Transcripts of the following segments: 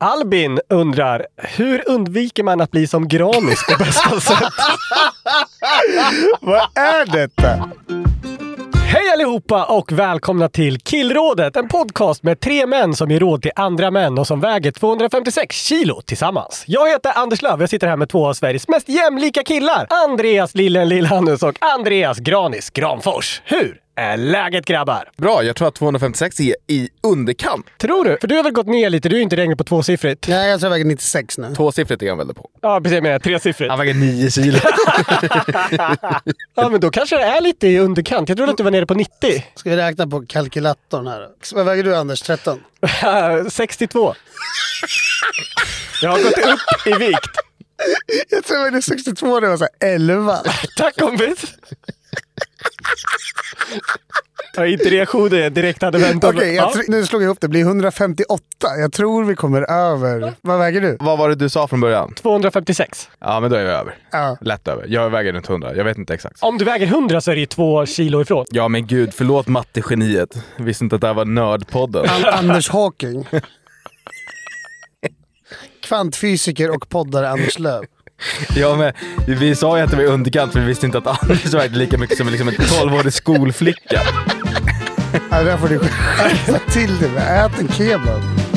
Albin undrar, hur undviker man att bli som Granis på bästa sätt? Vad är detta? Hej allihopa och välkomna till Killrådet, en podcast med tre män som ger råd till andra män och som väger 256 kilo tillsammans. Jag heter Anders Löv, jag sitter här med två av Sveriges mest jämlika killar. Andreas Lillen Lillhannes och Andreas Granis Granfors. Hur är läget grabbar? Bra, jag tror att 256 är i underkant. Tror du? För du har väl gått ner lite? Du är inte längre på tvåsiffrigt. Nej, jag tror jag väger 96 nu. Tvåsiffrigt är han väl på. Ja, precis. Med tresiffrigt. Han väger 9 kilo. Ja, men då kanske det är lite i underkant. Jag trodde att du var nere på 90. Ska vi räkna på kalkylatorn här? Vad väger du Anders? 13? 62. Jag har gått upp i vikt. Jag tror jag vägde 62 när jag var så här 11. Tack kompis! Ja, inte reaktionen jag direkt hade väntat Okej, mig. jag Ja. nu slog jag ihop det. Det blir 158. Jag tror vi kommer över. Vad väger du? Vad var det du sa från början? 256. Ja, men då är vi över. Ja. Lätt över. Jag väger runt 100. Jag vet inte exakt. Om du väger 100 så är det ju två kilo ifrån. Ja, men gud. Förlåt mattegeniet. Visste inte att det här var Nördpodden. An- Anders Hawking. Kvantfysiker och poddare Anders Löv. Ja, men vi sa ju att det var i underkant för vi visste inte att Anders vägde lika mycket som liksom en 12-årig skolflicka. Ja, där får du skärpa till det. Ät en kebab.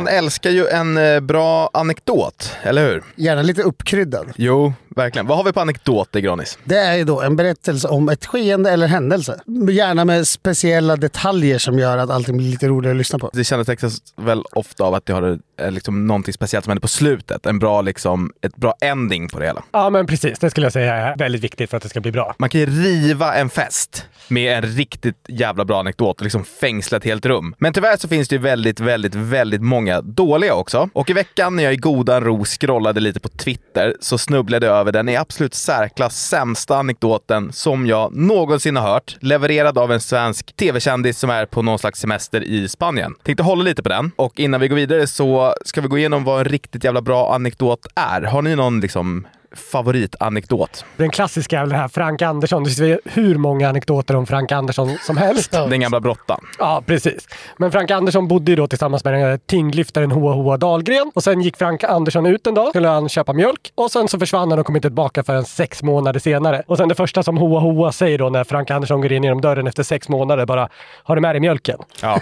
Man älskar ju en eh, bra anekdot, eller hur? Gärna lite uppkryddad. Jo, verkligen. Vad har vi på anekdoter, Granis? Det är ju då en berättelse om ett skeende eller händelse. Gärna med speciella detaljer som gör att allting blir lite roligare att lyssna på. Det kännetecknas väl ofta av att det har eh, liksom någonting speciellt som händer på slutet. En bra, liksom, ett bra ending på det hela. Ja, men precis. Det skulle jag säga är väldigt viktigt för att det ska bli bra. Man kan ju riva en fest med en riktigt jävla bra anekdot och liksom fängsla ett helt rum. Men tyvärr så finns det ju väldigt, väldigt, väldigt många dåliga också. Och i veckan när jag i godan ro scrollade lite på Twitter så snubblade jag över den i absolut särklass sämsta anekdoten som jag någonsin har hört, levererad av en svensk tv-kändis som är på någon slags semester i Spanien. Tänkte hålla lite på den och innan vi går vidare så ska vi gå igenom vad en riktigt jävla bra anekdot är. Har ni någon liksom favoritanekdot? Den klassiska är väl det här Frank Andersson. Det finns hur många anekdoter om Frank Andersson som helst. Den gamla brottan. Ja, precis. Men Frank Andersson bodde ju då tillsammans med den här tyngdlyftaren Hoa Hoa Dahlgren. Och sen gick Frank Andersson ut en dag, skulle han köpa mjölk. Och sen så försvann han och kom inte tillbaka förrän sex månader senare. Och sen det första som Hoa Hoa säger då när Frank Andersson går in genom dörren efter sex månader bara “Har du med dig mjölken?” Ja,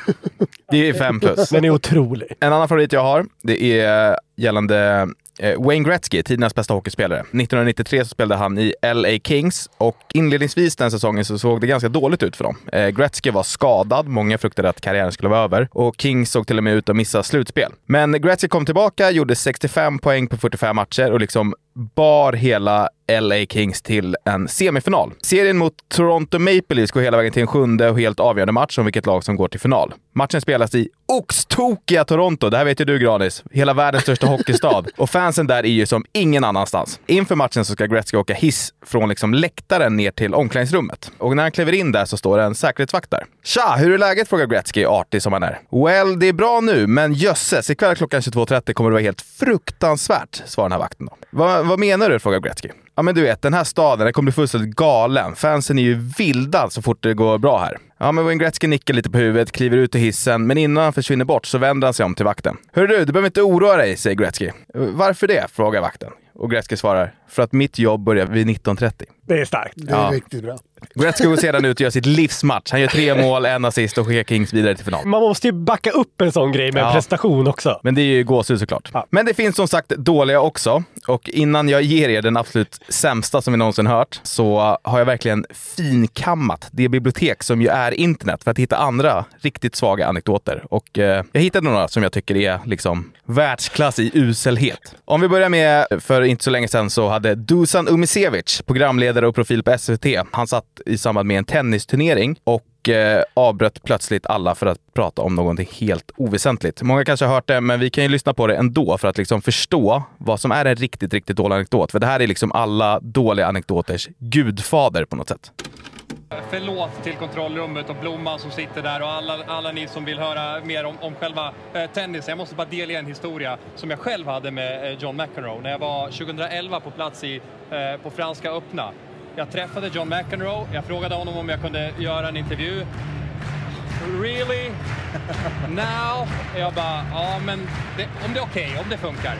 det är fem plus. Den är otrolig. En annan favorit jag har, det är gällande Eh, Wayne Gretzky, tidernas bästa hockeyspelare. 1993 så spelade han i LA Kings och inledningsvis den säsongen så såg det ganska dåligt ut för dem. Eh, Gretzky var skadad, många fruktade att karriären skulle vara över och Kings såg till och med ut att missa slutspel. Men Gretzky kom tillbaka, gjorde 65 poäng på 45 matcher och liksom bar hela LA Kings till en semifinal. Serien mot Toronto Maple Leafs går hela vägen till en sjunde och helt avgörande match om vilket lag som går till final. Matchen spelas i oxtokiga Toronto. Det här vet ju du Granis. Hela världens största hockeystad. Och fansen där är ju som ingen annanstans. Inför matchen så ska Gretzky åka hiss från liksom läktaren ner till omklädningsrummet. Och när han kliver in där så står det en säkerhetsvakt där. “Tja, hur är läget?” frågar Gretzky, artig som han är. “Well, det är bra nu, men jösses, ikväll klockan 22.30 kommer det vara helt fruktansvärt”, svarar den här vakten då. Men vad menar du? frågar Gretzky. Ja, men du vet, den här staden den kommer bli fullständigt galen. Fansen är ju vilda så fort det går bra här. Ja, men Wayne Gretzky nickar lite på huvudet, kliver ut ur hissen, men innan han försvinner bort så vänder han sig om till vakten. Hörru du, du behöver inte oroa dig, säger Gretzky. Varför det? frågar vakten. Och Gretzky svarar, för att mitt jobb börjar vid 19.30. Det är starkt. Det är Ja. riktigt bra. Gretzky går sedan ut och gör sitt livsmatch. Han gör tre mål, en assist och skickar Kings vidare till final. Man måste ju backa upp en sån grej med Ja. prestation också. Men det är ju gåshud såklart. Ja. Men det finns som sagt dåliga också. Och innan jag ger er den absolut sämsta som vi någonsin hört så har jag verkligen finkammat det bibliotek som ju är internet för att hitta andra riktigt svaga anekdoter. Och eh, jag hittade några som jag tycker är liksom världsklass i uselhet. Om vi börjar med, för inte så länge sedan så hade Dusan Umisevic, programledare och profil på SVT, han satt i samband med en tennisturnering och eh, avbröt plötsligt alla för att prata om någonting helt oväsentligt. Många kanske har hört det, men vi kan ju lyssna på det ändå för att liksom förstå vad som är en riktigt, riktigt dålig anekdot. För det här är liksom alla dåliga anekdoters gudfader på något sätt. Förlåt till kontrollrummet och Blomman som sitter där och alla, alla ni som vill höra mer om, om själva eh, tennisen. Jag måste bara delge en historia som jag själv hade med eh, John McEnroe när jag var 2011 på plats i, eh, på Franska öppna. Jag träffade John McEnroe, jag frågade honom om jag kunde göra en intervju. Really? Now? Jag bara, ja men det, om det är okej, om det funkar.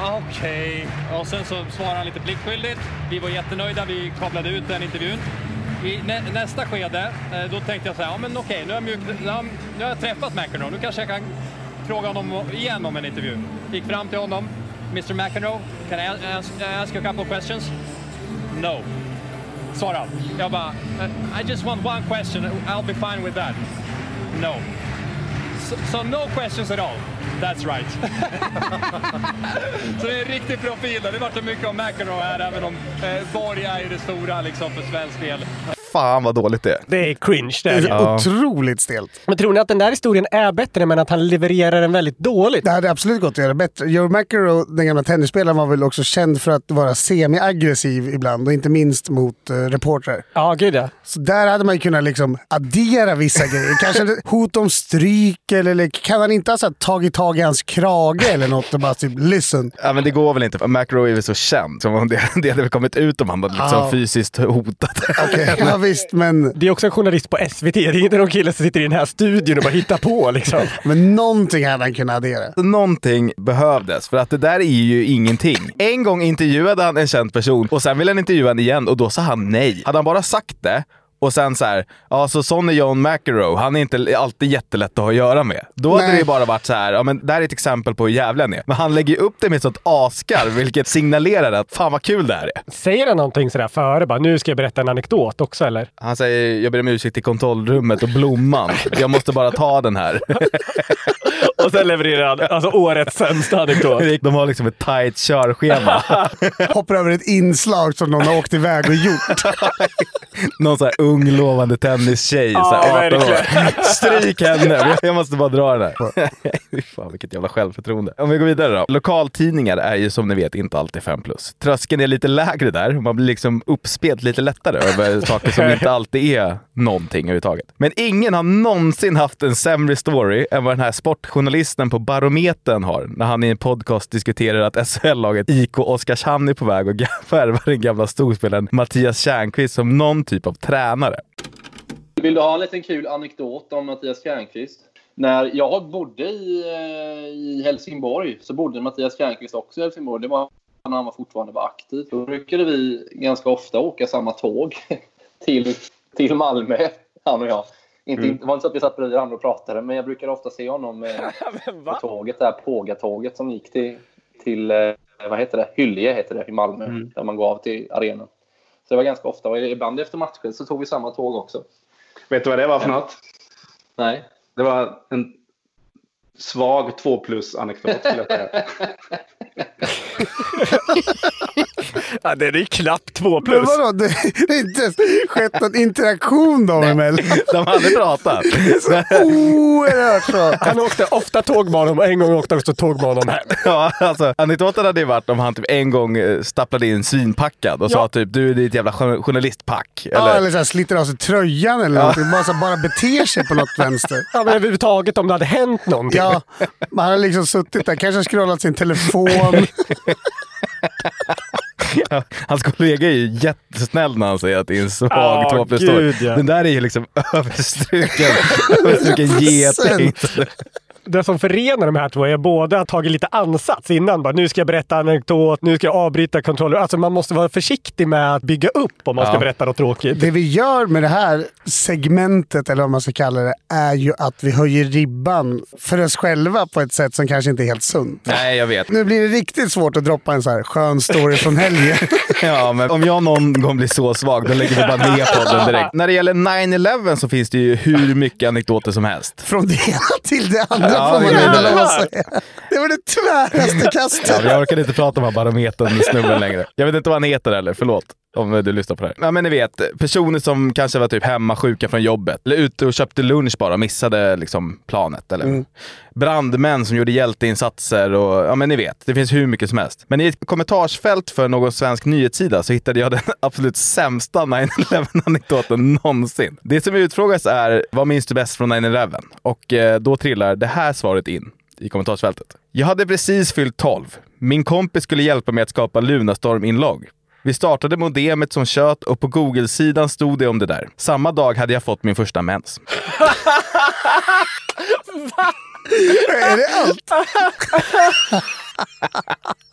Okej. Och sen så svarade han lite pliktskyldigt. Vi var jättenöjda, vi kablade ut den intervjun. I nä, nästa skede, eh, då tänkte jag så här, ja men okej, nu, har jag mjuk, nu nu har jag träffat McEnroe, nu kanske jag kan fråga honom igen om en intervju. Gick fram till honom, Mr McEnroe, can I ask, ask you a couple of questions? No. Svara. han. Jag bara, eh, I just want one question, I'll be fine with that. No. So, so no questions at all. That's right. Så det är en riktig profil. Det vart mycket om McEnroe här, även om eh, Borg är ju det stora liksom, för svensk del. Fan vad dåligt det är. Det är cringe det. Det är det. Ja. otroligt stelt. Men tror ni att den där historien är bättre men att han levererar den väldigt dåligt? Det hade absolut gått att göra bättre. Joe McEnroe, den gamla tennisspelaren, var väl också känd för att vara semi-aggressiv ibland och inte minst mot uh, reportrar. Ja, gud ja. Så där hade man ju kunnat liksom addera vissa grejer. Kanske hot om stryk eller, eller kan han inte ha så här, tagit tag i hans krage eller något och bara typ listen. Ja, men det går väl inte. McEnroe är väl så känd. Som om det, det hade väl kommit ut om han var liksom Ja. fysiskt hotad. Okej, ja, visst, men, Det är också en journalist på SVT. Det är inte någon kille som sitter i den här studion och bara hittar på liksom. men någonting hade han kunnat addera. Någonting behövdes, för att det där är ju ingenting. En gång intervjuade han en känd person och sen ville han intervjua henne igen och då sa han nej. Hade han bara sagt det och sen så här, ja så John McEnroe, han är inte alltid jättelätt att ha att göra med. Då hade Nej. det ju bara varit så här, ja men där är ett exempel på hur jävlig han är. Men han lägger ju upp det med ett sånt askarv, vilket signalerar att fan vad kul det här är. Säger han någonting sådär före? Bara, nu ska jag berätta en anekdot också eller? Han säger, jag ber om ursäkt till kontrollrummet och Blomman. Jag måste bara ta den här. Och sen levererar han alltså årets sämsta anekdot. De har liksom ett tight körschema. Hoppar över ett inslag som någon har åkt iväg och gjort. Någon sån här ung lovande tennistjej, Ja, så här 18 år. verkligen. Stryk henne! Jag måste bara dra den här. Fan vilket jävla självförtroende. Om vi går vidare då. Lokaltidningar är ju som ni vet inte alltid 5 plus. Tröskeln är lite lägre där. Man blir liksom uppspelt lite lättare över saker som inte alltid är någonting överhuvudtaget. Men ingen har någonsin haft en sämre story än vad den här sportjournalisten journalisten på Barometern har när han i en podcast diskuterar att SHL-laget IK Oskarshamn är på väg att värva den gamla storspelaren Mattias Tjärnqvist som någon typ av tränare. Vill du ha en liten kul anekdot om Mattias Tjärnqvist? När jag bodde i, eh, i Helsingborg så bodde Mattias Tjärnqvist också i Helsingborg. Det var när han var fortfarande var aktiv. Då brukade vi ganska ofta åka samma tåg till, till Malmö, han och jag. Inte, Det var inte så att vi satt bredvid varandra och pratade, men jag brukade ofta se honom eh, på tåget, det här Pågatåget som gick till, till eh, vad heter det? Hyllie heter det i Malmö, där man går av till arenan. Så det var ganska ofta och ibland efter matcher så tog vi samma tåg också. Vet du vad det var för något? Nej. Det var en svag 2 plus-anekdot skulle jag säga. Ja, det är ju knappt två Men plus. vadå? Det har inte ens skett någon interaktion dem emellan. De har aldrig pratat. Oerhört så. Han åkte ofta tåg med honom och en gång åkte han också tåg med honom hem. Ja, alltså, anekdoten hade ju varit om han typ en gång eh, stapplade in svinpackad och sa Ja. typ du är ditt jävla jour- journalistpack. Ja, Eller, eller så här, sliter av sig tröjan eller någonting. Bara, så bara beter sig på något vänster. Ja, men överhuvudtaget om det hade hänt någonting. Ja, man har liksom suttit där, kanske scrollat sin telefon. Hans kollega är ju jättesnäll när han säger att det är en svag Ja, 2 plus gud, ja. Den där är ju liksom överstruken, överstruken geting. Det som förenar de här två är både att ha tagit lite ansats innan. Bara, nu ska jag berätta anekdot, nu ska jag avbryta kontroller. Alltså man måste vara försiktig med att bygga upp om man ska Ja. berätta något tråkigt. Det vi gör med det här segmentet, eller vad man ska kalla det, är ju att vi höjer ribban för oss själva på ett sätt som kanske inte är helt sunt. Nej, jag vet. Nu blir det riktigt svårt att droppa en så här skön story från helgen. Ja, men om jag någon gång blir så svag, då lägger vi bara ner podden direkt. När det gäller 9-11 så finns det ju hur mycket anekdoter som helst. Från det ena till det andra Ja, får man ändå det. lov att säga. Det var det tväraste kastet. Ja, jag orkar inte prata om barometern snubben längre. Jag vet inte vad han heter heller, förlåt. Om du lyssnar på det här. Ja, men ni vet, personer som kanske var typ hemma sjuka från jobbet. Eller ute och köpte lunch bara och missade liksom planet. Eller brandmän som gjorde hjälteinsatser och ja men ni vet, det finns hur mycket som helst. Men i ett kommentarsfält för någon svensk nyhetssida så hittade jag den absolut sämsta 9-11-anekdoten någonsin. Det som utfrågas är, vad minns du bäst från 9-11? Och eh, då trillar det här svaret in i kommentarsfältet. Jag hade precis fyllt 12. Min kompis skulle hjälpa mig att skapa Lunarstorm-inlogg. Vi startade modemet som kött och på Google-sidan stod det om det där. Samma dag hade jag fått min första mens. Är det allt?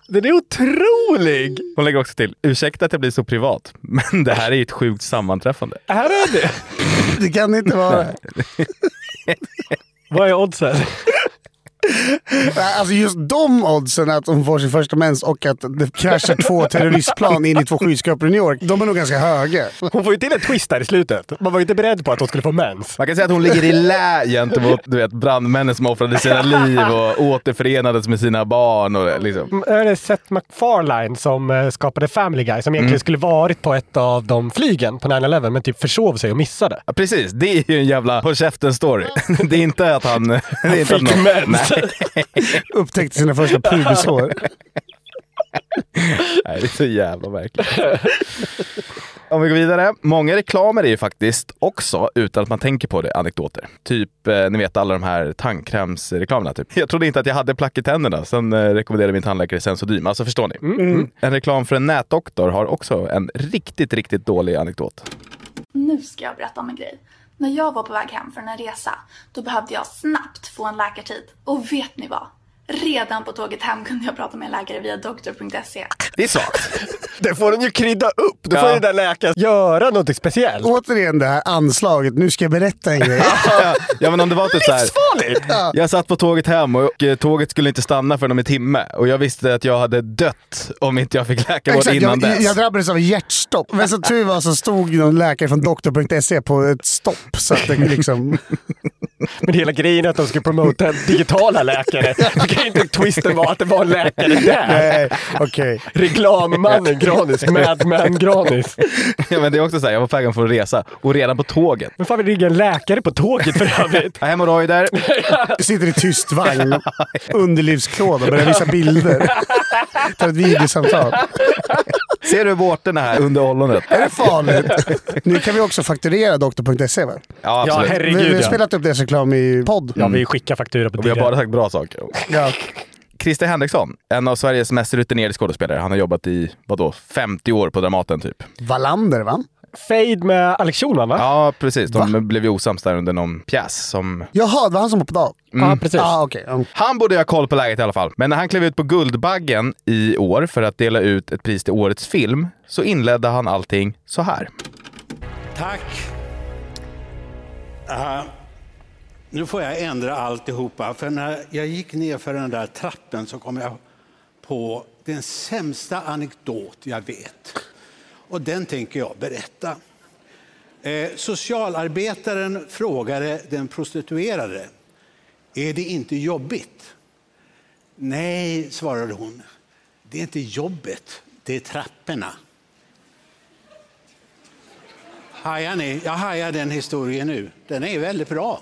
Den är otrolig! Hon lägger också till, ursäkta att jag blir så privat, men det här är ju ett sjukt sammanträffande. Här är det! Det kan inte vara. Vad är oddsen? Alltså just de oddsen att hon får sin första mens och att det kraschar två terroristplan in i två skyskrapor i New York, de är nog ganska höga. Hon får ju till en twist där i slutet. Man var ju inte beredd på att hon skulle få mens. Man kan säga att hon ligger i lä gentemot du vet, brandmännen som offrade sina liv och återförenades med sina barn. Och liksom. Mm, Är det Seth MacFarlane som eh, skapade Family Guy som egentligen skulle varit på ett av de flygen på 9-11 men typ försov sig och missade? Ja, precis, det är ju en jävla håll käften-story. Det är inte att han... Det är inte att Fick någon- mens. Nej, Upptäckte sina första pubishår. nej, det är så jävla märkligt. Om vi går vidare. Många reklamer är ju faktiskt också, utan att man tänker på det, anekdoter. Typ, eh, ni vet alla de här tandkrämsreklamerna. Typ. Jag trodde inte att jag hade plack i tänderna, sen eh, rekommenderade min tandläkare Sensodyne. Alltså förstår ni? En reklam för en nätdoktor har också en riktigt, riktigt dålig anekdot. Nu ska jag berätta om en grej. När jag var på väg hem från en resa, då behövde jag snabbt få en läkartid. Och vet ni vad? Redan på tåget hem kunde jag prata med en läkare via doktor.se. Det är svagt. Det får den ju krydda upp. Då får Ja. den där läkaren göra något speciellt. Återigen det här anslaget, nu ska jag berätta en grej. ja, ja, men om det var typ så här. Livsfarligt! Jag satt på tåget hem och eh, tåget skulle inte stanna förrän om en timme. Och jag visste att jag hade dött om inte jag fick läkarvård Exakt, innan jag, dess. jag drabbades av hjärtstopp. Men som tur var så stod någon läkare från doktor.se på ett stopp. Så att det liksom... Men hela grejen är att de ska promota digitala läkare. Det kan ju inte twisten vara att det var en läkare där. Nej, okej. Reklammannen Granis, Madman Granis. Ja, men det är också så här, jag var på väg för att resa och redan på tåget. Men fan vill ringa en läkare på tåget för övrigt? Hemorrojder. Du sitter i tyst vagn, underlivsklåda och börjar visa bilder. Tar ett videosamtal. Ser du vårtorna här under ollonet? Är det farligt? Nu kan vi också fakturera doktor.se va? Ja, Ja, absolut. Vi, vi herregud har spelat upp deras reklam i podd. Ja, vi skickar faktura på och vi har bara sagt bra saker. Ja. Christer Henriksson, en av Sveriges mest rutinerade skådespelare. Han har jobbat i, vadå, 50 år på Dramaten typ. Wallander va? Fade med Alex Schulman va? Ja, precis. De blev ju osams där under någon pjäs som... Jaha, det var han som hoppade av? Ja, precis. Ja, okej. Ja. Han borde ha koll på läget i alla fall. Men när han klev ut på Guldbaggen i år för att dela ut ett pris till årets film så inledde han allting så här. Tack. Uh, nu får jag ändra alltihopa, för när jag gick ner för den där trappen så kom jag på den sämsta anekdot jag vet. Och den tänker jag berätta. Eh, socialarbetaren frågade den prostituerade, är det inte jobbigt? Nej, svarade hon. Det är inte jobbet, det är trapporna. Hajar ni? Jag hajar den historien nu. Den är väldigt bra.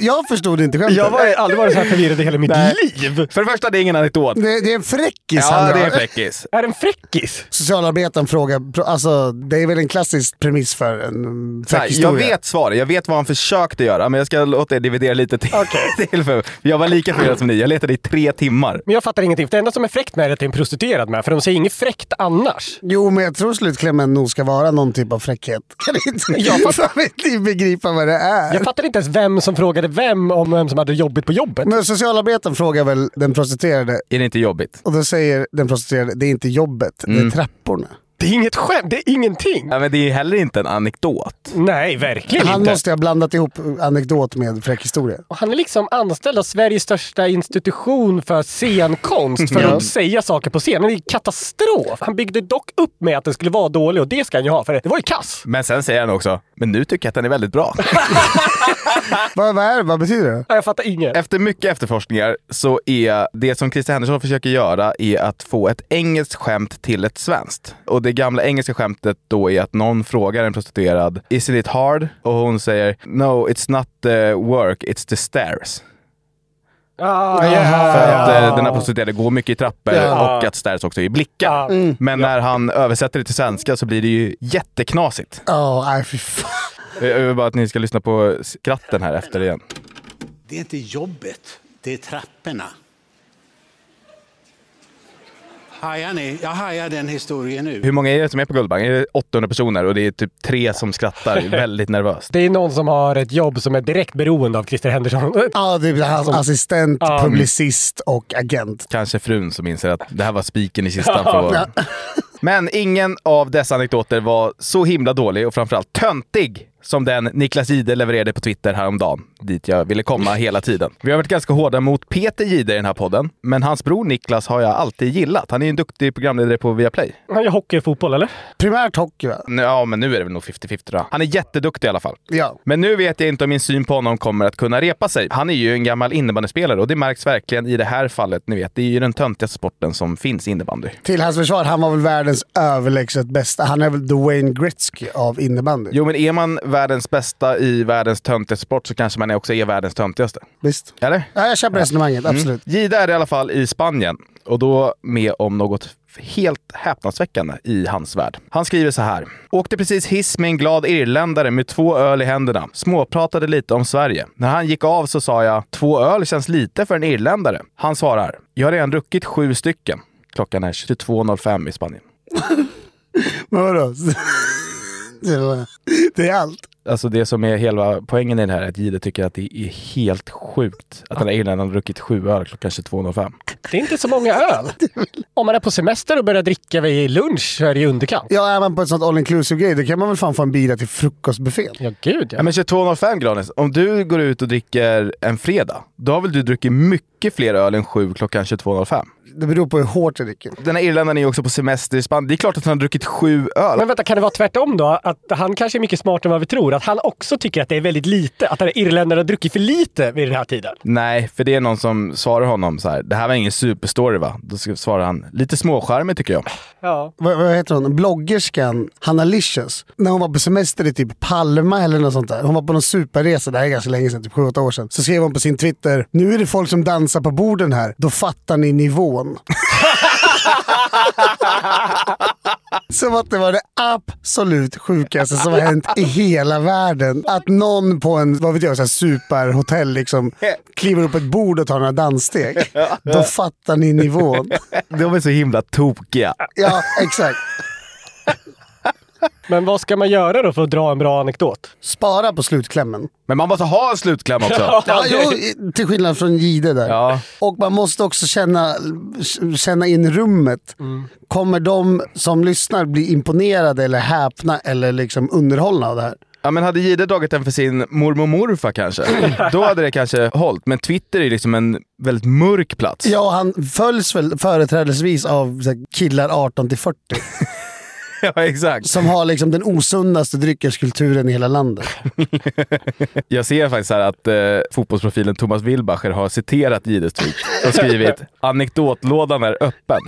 Jag förstod inte skämtet. Jag har aldrig varit så här förvirrad i hela mitt Nej. liv. För det första, det är ingen anekdot. Det, det är en fräckis Ja, han det är drar. en fräckis. Är det en fräckis? Socialarbetaren frågar, alltså det är väl en klassisk premiss för en Så här, jag historia. vet svaret, jag vet vad han försökte göra, men jag ska låta er dividera lite till. till för jag var lika förvirrad som ni, jag letade i tre timmar. Men jag fattar ingenting. För det enda som är fräckt med det är att det är en prostituerad med. För de säger inget fräckt annars. Jo, men jag tror slutklämmen nog ska vara någon typ av fräckhet. Kan inte Jag fattar- inte begripa vad det är. Jag fattar inte ens vem som frågade vem om vem som hade jobbigt på jobbet. Men socialarbetaren frågar väl den prostituerade Är det inte jobbigt? och då säger den prostituerade, det är inte jobbet, det Mm. är trapporna. Det är inget skämt, det är ingenting. Ja, men det är heller inte en anekdot. Nej, verkligen Han inte. måste ha blandat ihop anekdot med fräck historia. Och Han är liksom anställd av Sveriges största institution för scenkonst för Ja. att säga saker på scen. Men det är katastrof. Han byggde dock upp med att den skulle vara dålig och det ska han ju ha för det var ju kass. Men sen säger han också, men nu tycker jag att den är väldigt bra. Vad, vad är det? Vad betyder det? Jag fattar inget. Efter mycket efterforskningar så är det som Christer Henderson försöker göra är att få ett engelskt skämt till ett svenskt. Och det gamla engelska skämtet då är att någon frågar en prostituerad “Isn't it hard?” och hon säger “No, it's not the work, it's the stairs”. Ah, yeah. För att eh, den här prostituerade går mycket i trappor Ja. och att stairs också är blickar. Mm. Men när han översätter det till svenska så blir det ju jätteknasigt. Ja, nej fy fan. Jag vill bara att ni ska lyssna på skratten här efter igen. Det är inte jobbet, det är trapporna. Hajar ni? Jag hajar den historien nu. Hur många är det som är på Guldbaggen? Är det 800 personer och det är typ tre som skrattar väldigt nervöst? Det är någon som har ett jobb som är direkt beroende av Christer Henderson. Ja, det är hans Som- assistent, Ja. publicist och agent. Kanske frun som inser att det här var spiken i kistan. För. Men ingen av dessa anekdoter var så himla dålig och framförallt töntig som den Niklas Jihde levererade på Twitter häromdagen, dit jag ville komma hela tiden. Vi har varit ganska hårda mot Peter Jihde i den här podden, men hans bror Niklas har jag alltid gillat. Han är ju en duktig programledare på Viaplay. Han gör hockey och fotboll, eller? Primärt hockey va? Ja, men nu är det väl nog 50-50 då. Han är jätteduktig i alla fall. Ja. Men nu vet jag inte om min syn på honom kommer att kunna repa sig. Han är ju en gammal innebandyspelare och det märks verkligen i det här fallet. Ni vet, det är ju den töntigaste sporten som finns innebandy. Till hans försvar, han var väl världens överlägset bästa. Han är väl the Wayne Gretzky av innebandy. Jo, men är man världens bästa i världens töntigaste sport så kanske man också är världens töntigaste. Visst. Eller? Ja, jag köper resonemanget, absolut. Mm. Gida är i alla fall i Spanien och då med om något helt häpnadsväckande i hans värld. Han skriver så här. Åkte precis hiss med en glad irländare med två öl i händerna. Småpratade lite om Sverige. När han gick av så sa jag, två öl känns lite för en irländare. Han svarar, jag har redan druckit sju stycken. Klockan är 22.05 i Spanien. Men vadå? Det är allt. Alltså det som är hela poängen i det här är att Gide tycker att det är helt sjukt att den här irländaren har druckit sju öl klockan 22.05. Det är inte så många öl. Om man är på semester och börjar dricka vid lunch så är det i underkant. Ja, man på ett sånt all inclusive grej, då kan man väl fan få en bira till frukostbuffén. Ja, gud Ja, men 22.05 Granis, om du går ut och dricker en fredag, då har väl du druckit mycket fler öl än sju klockan 22.05? Det beror på hur hårt du dricker. Den här irländaren är ju också på semester i Spanien. Det är klart att han har druckit sju öl. Men vänta, kan det vara tvärtom då? Att han kanske är mycket smartare än vad vi tror? Att han också tycker att det är väldigt lite? Att den här irländaren har druckit för lite vid den här tiden? Nej, för det är någon som svarar honom så här. det här var ingen superstory va? Då ska- svarar han, lite småcharmig tycker jag. Ja. Vad, vad heter hon? Bloggerskan Hanna Licious. När hon var på semester i typ Palma eller något sånt där. Hon var på någon superresa, det här är ganska länge sedan, typ 7-8 år sedan. Så skrev hon på sin Twitter, nu är det folk som dansar på borden här. Då fattar ni nivån. Som att det var det absolut sjukaste som har hänt i hela världen. Att någon på en, vad vet jag, så här superhotell liksom kliver upp ett bord och tar några danssteg. Då fattar ni nivån. De är så himla tokiga. Ja, exakt. Men vad ska man göra då för att dra en bra anekdot? Spara på slutklämmen. Men man måste ha en slutkläm också. Ja, jo, till skillnad från Gide där. Ja. Och man måste också känna, känna in rummet. Kommer de som lyssnar bli imponerade eller häpna eller liksom underhållna av det här? Ja men hade Gide dragit den för sin mormor morfar kanske, då hade det kanske hållit. Men Twitter är liksom en väldigt mörk plats. Ja, han följs väl företrädesvis av så här, killar 18 till 40. ja, exakt. Som har liksom den osundaste dryckeskulturen i hela landet. Jag ser faktiskt här att eh, fotbollsprofilen Thomas Wilbacher har citerat tweet och skrivit “anekdotlådan är öppen”.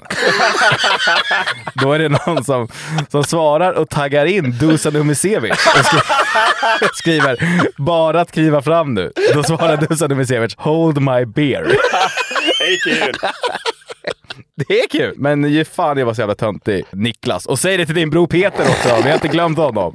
Då är det någon som, som svarar och taggar in Dusan Umicevic och skri skriver “bara att kliva fram nu”. Då svarar Dusan Umicevic “hold my beer”. Det är kul. Det är kul! Men ge fan jag var så jävla töntig, Niklas. Och säg det till din bror Peter också, vi har inte glömt honom.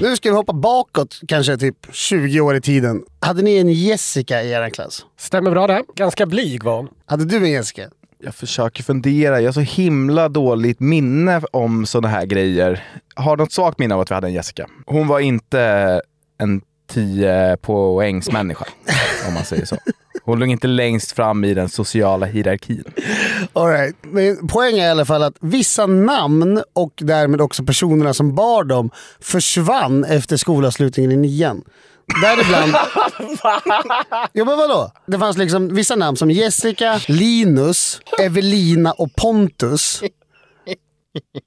Nu ska vi hoppa bakåt, kanske typ 20 år i tiden. Hade ni en Jessica i er klass? Stämmer bra det. Ganska blyg var hon. Hade du en Jessica? Jag försöker fundera. Jag har så himla dåligt minne om sådana här grejer. Har något svagt minne av att vi hade en Jessica. Hon var inte en 10 poängs människa, om man säger så. Hon låg inte längst fram i den sociala hierarkin. All right. Men poängen är i alla fall att vissa namn och därmed också personerna som bar dem försvann efter skolavslutningen i nian. Däribland... jo men vadå? Det fanns liksom vissa namn som Jessica, Linus, Evelina och Pontus.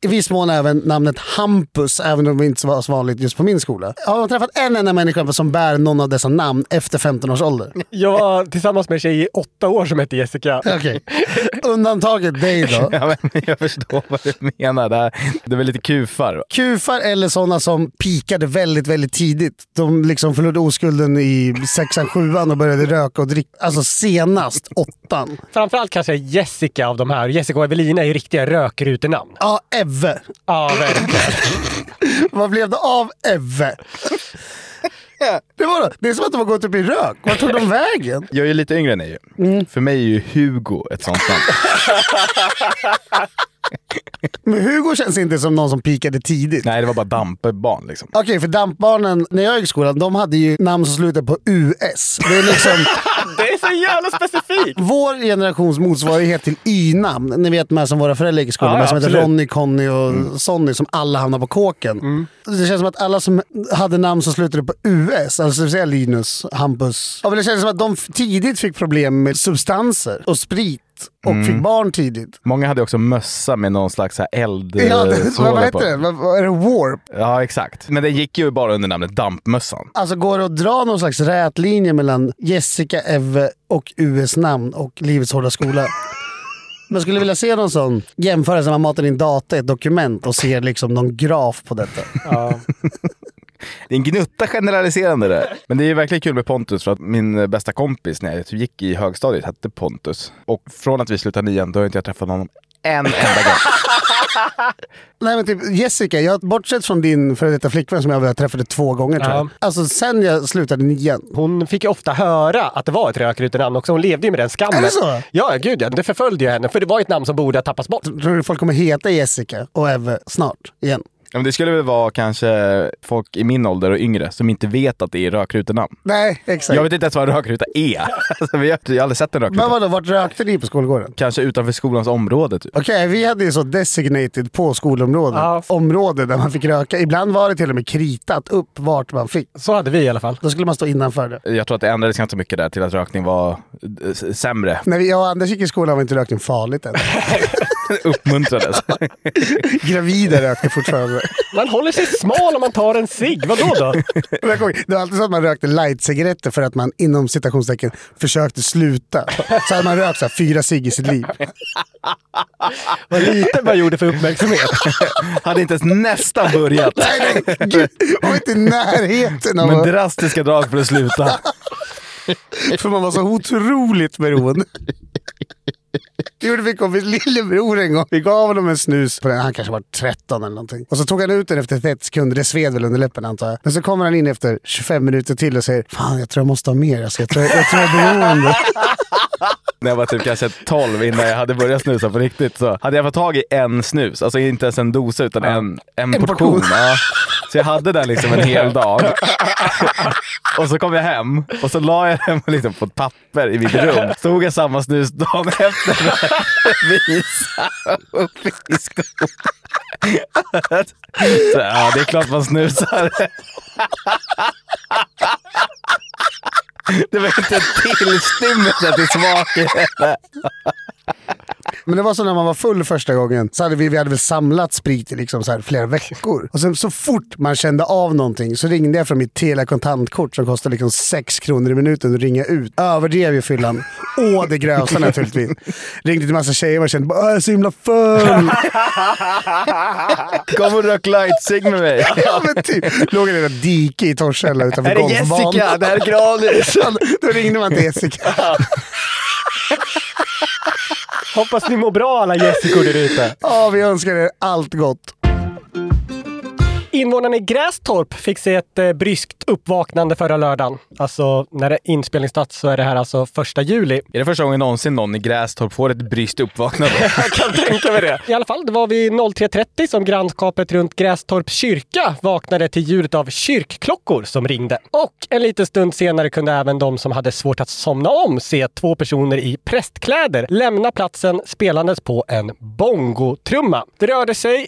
I viss mån även namnet Hampus, även om det inte var så vanligt just på min skola. Har man träffat en enda människa som bär någon av dessa namn efter 15 års ålder? Jag var tillsammans med en tjej i åtta år som hette Jessica. Okej. Undantaget dig då. Ja, men jag förstår vad du menar. Det, här, det är väl lite kufar. Kufar eller sådana som pikade väldigt, väldigt tidigt. De liksom förlorade oskulden i sexan, sjuan och började röka och dricka. Alltså senast åttan. Framförallt kanske Jessica av de här. Jessica och Evelina är ju riktiga rökrutenamn. Ja, Evve. Ja, verkligen. Vad blev det av Evve? Det, var det är som att de har gått upp i rök. Vart tog de vägen? Jag är ju lite yngre än dig. Mm. För mig är ju Hugo ett sånt namn. Men Hugo känns inte som någon som pikade tidigt. Nej, det var bara dampbarn liksom. Okej, för dampbarnen när jag gick i skolan, de hade ju namn som slutade på US. Det är liksom Det är så jävla specifikt! vår generations motsvarighet till Y-namn. Ni vet här som våra föräldrar gick i skolan Ja, med, ja, som heter absolut. Ronny, Conny och Sonny, som alla hamnar på kåken. Det känns som att alla som hade namn som slutade på US, alltså det vill säga Linus, Hampus. Det känns som att de tidigt fick problem med substanser och sprit och fick barn tidigt. Många hade också mössa med någon slags eld Ja, det, eh, vad, vad på. heter det? Vad, är det? Warp? Ja, exakt. Men det gick ju bara under namnet dampmössan. Alltså går det att dra någon slags rätlinje mellan Jessica, Eve och US-namn och Livets Hårda Skola? Man skulle vilja se någon sån jämförelse, man matar in data i ett dokument och ser liksom någon graf på detta. Ja. Det är en gnutta generaliserande det. Men det är ju verkligen kul med Pontus för att min bästa kompis när jag typ gick i högstadiet hette Pontus. Och från att vi slutade nian då har inte jag träffat honom en enda gång. Nej men typ Jessica, jag, bortsett från din före detta flickvän som jag träffade två gånger tror jag. Ja. Alltså sen jag slutade nian. Hon fick ju ofta höra att det var ett rökrutenamn också. Hon levde ju med den skammen. Är det så? Ja, gud ja. Det förföljde ju henne. För det var ett namn som borde ha tappats bort. Tror du folk kommer heta Jessica och Eve snart igen? Ja, men det skulle väl vara kanske folk i min ålder och yngre som inte vet att det är rökrutenamn. Nej, exakt. Jag vet inte ens vad en rökruta är. Alltså, vi har, jag har aldrig sett en Men rökruta. vadå, vart rökte ni på skolgården? Kanske utanför skolans område. Typ. Okej, vi hade ju så designated på skolområdet. Ja. Område där man fick röka. Ibland var det till och med kritat upp vart man fick. Så hade vi i alla fall. Då skulle man stå innanför det. Jag tror att det ändrades ganska mycket där till att rökning var eh, sämre. När vi, jag och Anders gick i skolan var inte rökning farligt än. Uppmuntrades. Gravida rökte fortfarande. Man håller sig smal om man tar en cigg. Vadå då? Det var alltid så att man rökte light-cigaretter för att man inom citationstecken försökte sluta. Så hade man rökt så här, fyra cigg i sitt liv. Vad lite man gjorde för uppmärksamhet. Hade inte ens nästan börjat. Nej, nej, gud, var inte i närheten av Men drastiska drag för att sluta. För man var så otroligt beroende. Det gjorde min kompis lillebror en gång. Vi gav honom en snus, på den. han kanske var 13 eller någonting. Och så tog han ut den efter 30 sekunder. Det sved väl under läppen antar jag. Men så kommer han in efter 25 minuter till och säger Fan, jag tror jag måste ha mer. Alltså, jag, tror, jag tror jag är beroende. När jag var typ kanske 12 innan jag hade börjat snusa på riktigt så hade jag fått tag i en snus. Alltså inte ens en dosa utan en, en, En portion. portion. Ja. Så jag hade den liksom en hel dag. och så kom jag hem och så la jag den liksom på ett papper i mitt rum. Tog jag samma snus dagen efter visade upp i skolan. Så, ja, det är klart man snusar. Det var inte en tillstymmelse till smak i. Men det var så när man var full första gången, så hade vi, vi hade väl samlat sprit i liksom så här flera veckor. Och sen så fort man kände av någonting så ringde jag från mitt Telia kontantkort som kostade liksom 6 kronor i minuten att ringa ut. Överdrev ju fyllan. Å det grövsta naturligtvis. Ringde till massa tjejer och kände bara "Åh, jag är så himla full. Kom och rök light-cigg med mig. ja, men typ. Låg i det där diket i Torshälla utanför Är det golfbanan. Jessica? Det här är Granis. Då ringde man till Jessica. Hoppas ni mår bra alla Jessicor där ute. Ja, vi önskar er allt gott. Invånarna i Grästorp fick se ett eh, bryskt uppvaknande förra lördagen. Alltså, när det är inspelningsdags så är det här alltså första juli. Är det första gången någonsin någon i Grästorp får ett bryskt uppvaknande? Jag kan tänka mig det. I alla fall, det var vid 03.30 som grannskapet runt Grästorps kyrka vaknade till ljudet av kyrkklockor som ringde. Och en liten stund senare kunde även de som hade svårt att somna om se två personer i prästkläder lämna platsen spelandes på en bongotrumma. Det rörde sig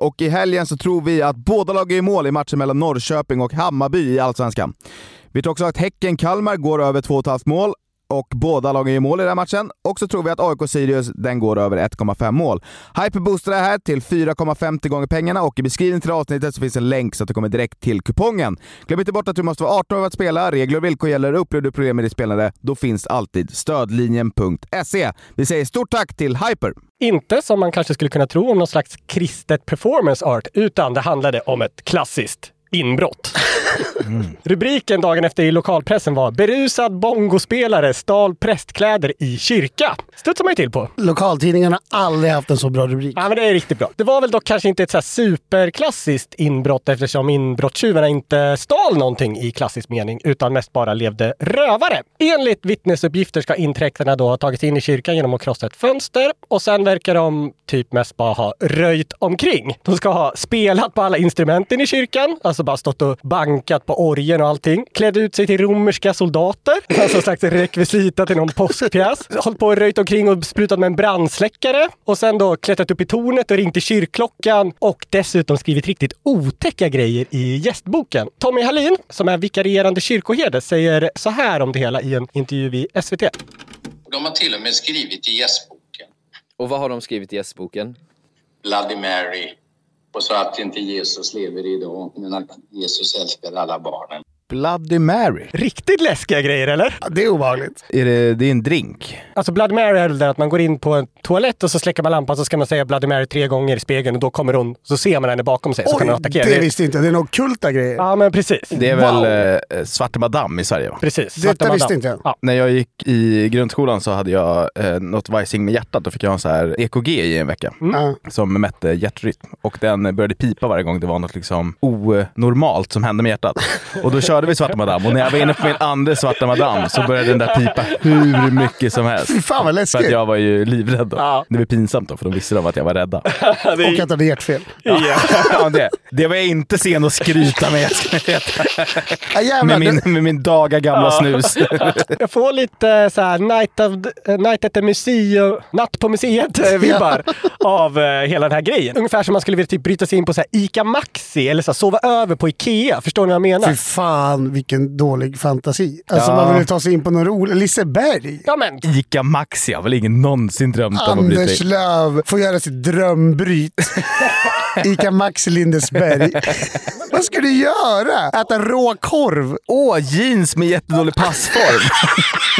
och i helgen så tror vi att båda lag gör mål i matchen mellan Norrköping och Hammarby i Allsvenskan. Vi tror också att Häcken-Kalmar går över 2,5 mål och båda lagen gör mål i den här matchen. Och så tror vi att AIK-Sirius den går över 1,5 mål. Hyper boostar det här till 4,50 gånger pengarna och i beskrivningen till avsnittet så finns en länk så att du kommer direkt till kupongen. Glöm inte bort att du måste vara 18 år för att spela. Regler och villkor gäller. Upplever du problem med ditt spelande, då finns alltid stödlinjen.se. Vi säger stort tack till Hyper! Inte som man kanske skulle kunna tro om någon slags kristet performance art, utan det handlade om ett klassiskt inbrott. Rubriken dagen efter i lokalpressen var “Berusad bongospelare stal prästkläder i kyrka”. Studsar man ju till på. Lokaltidningarna har aldrig haft en så bra rubrik. Ja, men det är riktigt bra. Det var väl dock kanske inte ett så superklassiskt inbrott eftersom inbrottstjuvarna inte stal någonting i klassisk mening utan mest bara levde rövare. Enligt vittnesuppgifter ska inträktarna då ha tagit sig in i kyrkan genom att krossa ett fönster och sen verkar de typ mest bara ha röjt omkring. De ska ha spelat på alla instrumenten i kyrkan, alltså bara stått och bankat på orgen och allting. Klädd ut sig till romerska soldater, alltså en slags rekvisita till någon påskpjäs. Hållit på och röjt omkring och sprutat med en brandsläckare och sen då klättrat upp i tornet och ringt till kyrkklockan och dessutom skrivit riktigt otäcka grejer i gästboken. Tommy Hallin, som är vikarierande kyrkoherde, säger så här om det hela i en intervju i SVT. De har till och med skrivit i gästboken Och vad har de skrivit i gästboken? Bloody Mary och så att inte Jesus lever idag men att Jesus älskar alla barnen. Bloody Mary. Riktigt läskiga grejer eller? Ja, det är obehagligt. Är det, det är en drink? Alltså Bloody Mary är väl det att man går in på en toalett och så släcker man lampan så ska man säga Bloody Mary tre gånger i spegeln och då kommer hon, så ser man henne bakom sig så kan man attackera. det visste inte. Det är nog kulta grejer. Ja, men precis. Det är Wow. väl eh, Svarte Madame i Sverige va? Precis. Detta visste inte jag. Ja. När jag gick i grundskolan så hade jag eh, något vajsing med hjärtat. Då fick jag en så här EKG i en vecka Ja. som mätte hjärtrytm. Och den började pipa varje gång det var något liksom onormalt som hände med hjärtat. Och då körde körde vi Svarta Madame och när jag var inne på min andra Svarta Madame så började den där pipa hur mycket som helst. Fy fan vad För läskigt. att jag var ju livrädd då. Det var pinsamt då, för de visste de att jag var rädda. Och att du hade hjärtfel. Ja, det, det var jag inte sen att skryta med. Ja, jävlar, med, min, med min daga gamla Ja. snus. Jag får lite så här night, of, eh, night at the museum, natt på museet-vibbar av eh, hela den här grejen. Ungefär som man skulle vilja typ bryta sig in på så här Ica Maxi eller så här, sova över på Ikea. Förstår ni vad jag menar? Fy fan vilken dålig fantasi. Alltså Ja. man ville ta sig in på någon rolig... Liseberg. Ja men. Ica Maxi har väl ingen någonsin drömt om att bryta Anders. Löv får göra sitt drömbryt. Ica Maxi Lindesberg. Vad ska du göra? Äta rå korv? Åh, jeans med jättedålig passform.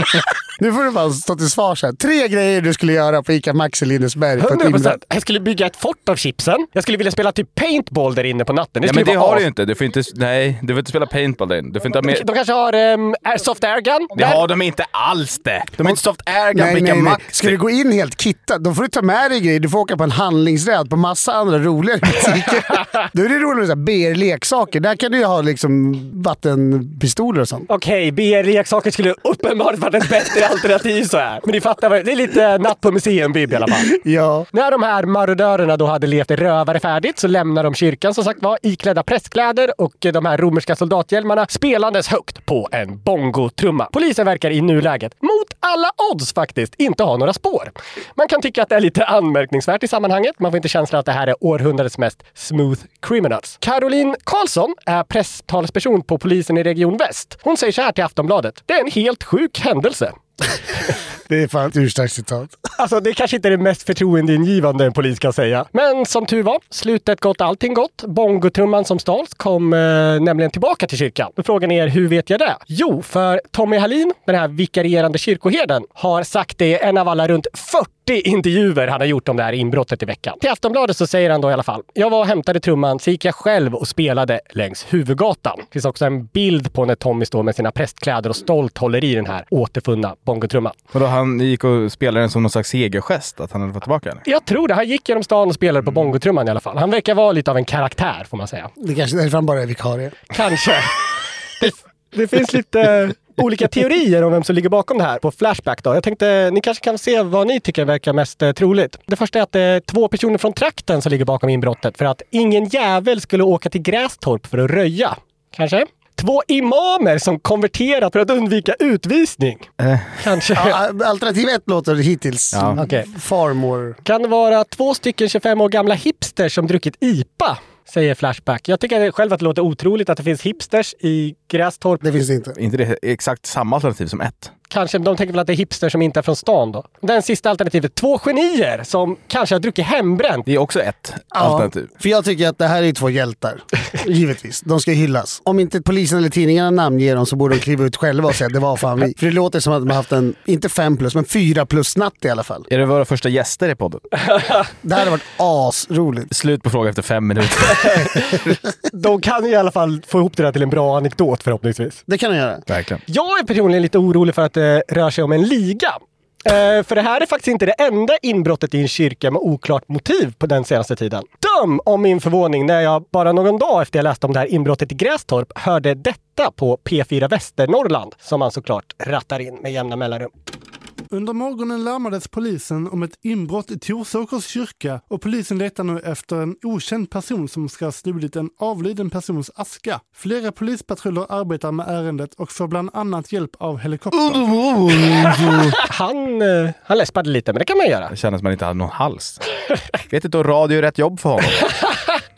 nu får du bara stå till svars här. Tre grejer du skulle göra på Ica Maxi Lindesberg på ett 100 inbrott. procent. Jag skulle bygga ett fort av chipsen. Jag skulle vilja spela typ paintball där inne på natten. Det skulle men det har du ju inte. Du får inte, nej, du får inte spela paintball där inne. Du får inte ha med... De kanske har um, airsoft airgun? Det har de inte alls det. De har inte soft airgun Nej, nej. Ska du gå in helt kittad, då får du ta med dig grejer. Du får åka på en handlingsräd på massa andra roligare butiker. då är det roligt med BR-leksaker. Där kan du ju ha liksom vattenpistoler och sånt. Okej, BR-leksaker skulle uppenbart varit ett bättre alternativ så här. Men ni fattar, vad- det är lite natt på museum-vibb i alla fall. Ja. När de här marodörerna då hade levt rövare färdigt så lämnar de kyrkan som sagt var iklädda prästkläder och de här romerska soldathjälmarna spelandes högt på en bongotrumma. Polisen verkar i nuläget, mot alla odds faktiskt, inte ha några spår. Man kan tycka att det är lite anmärkningsvärt i sammanhanget. Man får inte känslan att det här är århundradets mest smooth criminals. Caroline Karlsson är presstalesperson på polisen i Region Väst. Hon säger så här till Aftonbladet. Det är en helt sjuk händelse. Det är fan ett urstarkt citat. Alltså det kanske inte är det mest förtroendeingivande en polis kan säga. Men som tur var, slutet gott, allting gott. Bongotrumman som stals kom eh, nämligen tillbaka till kyrkan. Och frågan är, hur vet jag det? Jo, för Tommy Hallin, den här vikarierande kyrkoherden, har sagt det i en av alla runt 40 intervjuer han har gjort om det här inbrottet i veckan. Till Aftonbladet så säger han då i alla fall. Jag var och hämtade trumman, så gick jag själv och spelade längs huvudgatan. Det finns också en bild på när Tommy står med sina prästkläder och stolt håller i den här återfunna bongotrumman. Och då han gick och spelade den som någon slags segergest, att han hade fått tillbaka den? Jag tror det. Han gick genom stan och spelade på bongotrumman i alla fall. Han verkar vara lite av en karaktär får man säga. Det kanske är därför han bara är vikarie. Kanske. Det, det finns lite olika teorier om vem som ligger bakom det här på Flashback. Då. Jag tänkte ni kanske kan se vad ni tycker verkar mest eh, troligt. Det första är att det är två personer från trakten som ligger bakom inbrottet för att ingen jävel skulle åka till Grästorp för att röja. Kanske? Två imamer som konverterat för att undvika utvisning. Kanske. Ja, alternativ ett låter hittills Ja. Okej. far more. Kan det vara två stycken 25 år gamla hipsters som druckit IPA? Säger Flashback. Jag tycker själv att det låter otroligt att det finns hipsters i Grästorp. Det finns det inte. inte det exakt samma alternativ som ett? Kanske, de tänker väl att det är hipsters som inte är från stan då. Den sista alternativet, två genier som kanske har druckit hembränt. Det är också ett alternativ. För jag tycker att det här är två hjältar. Givetvis. De ska hyllas. Om inte polisen eller tidningarna namnger dem så borde de kliva ut själva och säga att det var fan vi. För det låter som att de har haft en, inte fem plus, men fyra plus natt i alla fall. Är det våra första gäster i podden? Det här hade varit asroligt. Slut på fråga efter fem minuter. De kan i alla fall få ihop det där till en bra anekdot förhoppningsvis. Det kan de göra. Verkligen. Jag är personligen lite orolig för att det rör sig om en liga. Eh, för det här är faktiskt inte det enda inbrottet i en kyrka med oklart motiv på den senaste tiden. Döm om min förvåning när jag bara någon dag efter jag läste om det här inbrottet i Grästorp hörde detta på P4 Västernorrland, som man såklart rattar in med jämna mellanrum. Under morgonen larmades polisen om ett inbrott i Torsåkers kyrka och polisen letar nu efter en okänd person som ska ha stulit en avliden persons aska. Flera polispatruller arbetar med ärendet och får bland annat hjälp av helikopter. Han, eh, han läspade lite, men det kan man göra. Det kändes som man inte hade någon hals. Vet inte om radio är rätt jobb för honom.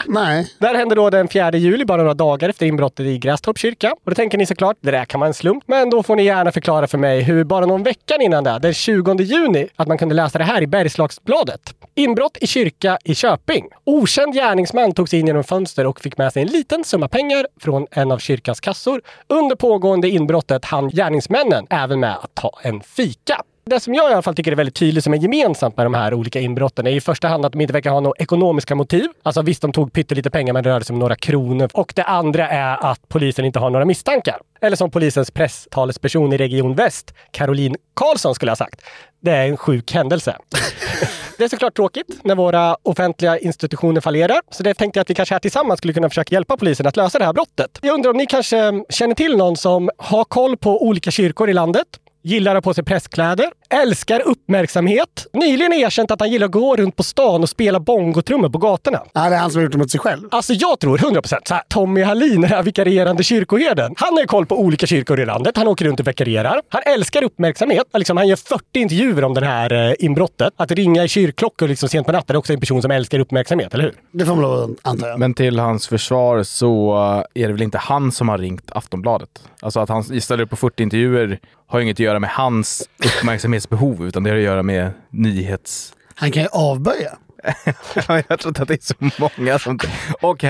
Nej. Det här hände då den 4 juli, bara några dagar efter inbrottet i Grästorps kyrka. Och då tänker ni såklart, det där kan vara en slump. Men då får ni gärna förklara för mig hur bara någon vecka innan det, den 20 juni, att man kunde läsa det här i Bergslagsbladet. Inbrott i kyrka i Köping. Okänd gärningsman tog sig in genom fönster och fick med sig en liten summa pengar från en av kyrkans kassor. Under pågående inbrottet hann gärningsmännen även med att ta en fika. Det som jag i alla fall tycker är väldigt tydligt som är gemensamt med de här olika inbrotten är i första hand att de inte verkar ha några ekonomiska motiv. Alltså visst, de tog pyttelite pengar men det rörde sig om några kronor. Och det andra är att polisen inte har några misstankar. Eller som polisens presstalesperson i Region Väst, Caroline Karlsson skulle ha sagt. Det är en sjuk händelse. Det är såklart tråkigt när våra offentliga institutioner fallerar. Så det tänkte jag att vi kanske här tillsammans skulle kunna försöka hjälpa polisen att lösa det här brottet. Jag undrar om ni kanske känner till någon som har koll på olika kyrkor i landet? Gillar att ha på sig presskläder älskar uppmärksamhet. Nyligen erkänt att han gillar att gå runt på stan och spela bongotrummor på gatorna. Ja, det är han som har gjort det mot sig själv. Alltså jag tror 100% så här, Tommy Hallin, den här vikarierande kyrkoherden. Han har koll på olika kyrkor i landet. Han åker runt och vikarierar. Han älskar uppmärksamhet. Liksom, han gör 40 intervjuer om det här eh, inbrottet. Att ringa i kyrkklockor liksom sent på natten är också en person som älskar uppmärksamhet, eller hur? Det får man lov att anta. Men till hans försvar så är det väl inte han som har ringt Aftonbladet? Alltså att han ställer upp på 40 intervjuer har inget att göra med hans uppmärksamhetsbehov, utan det har att göra med nyhets... Han kan ju avböja. jag tror inte att det är så många som... Och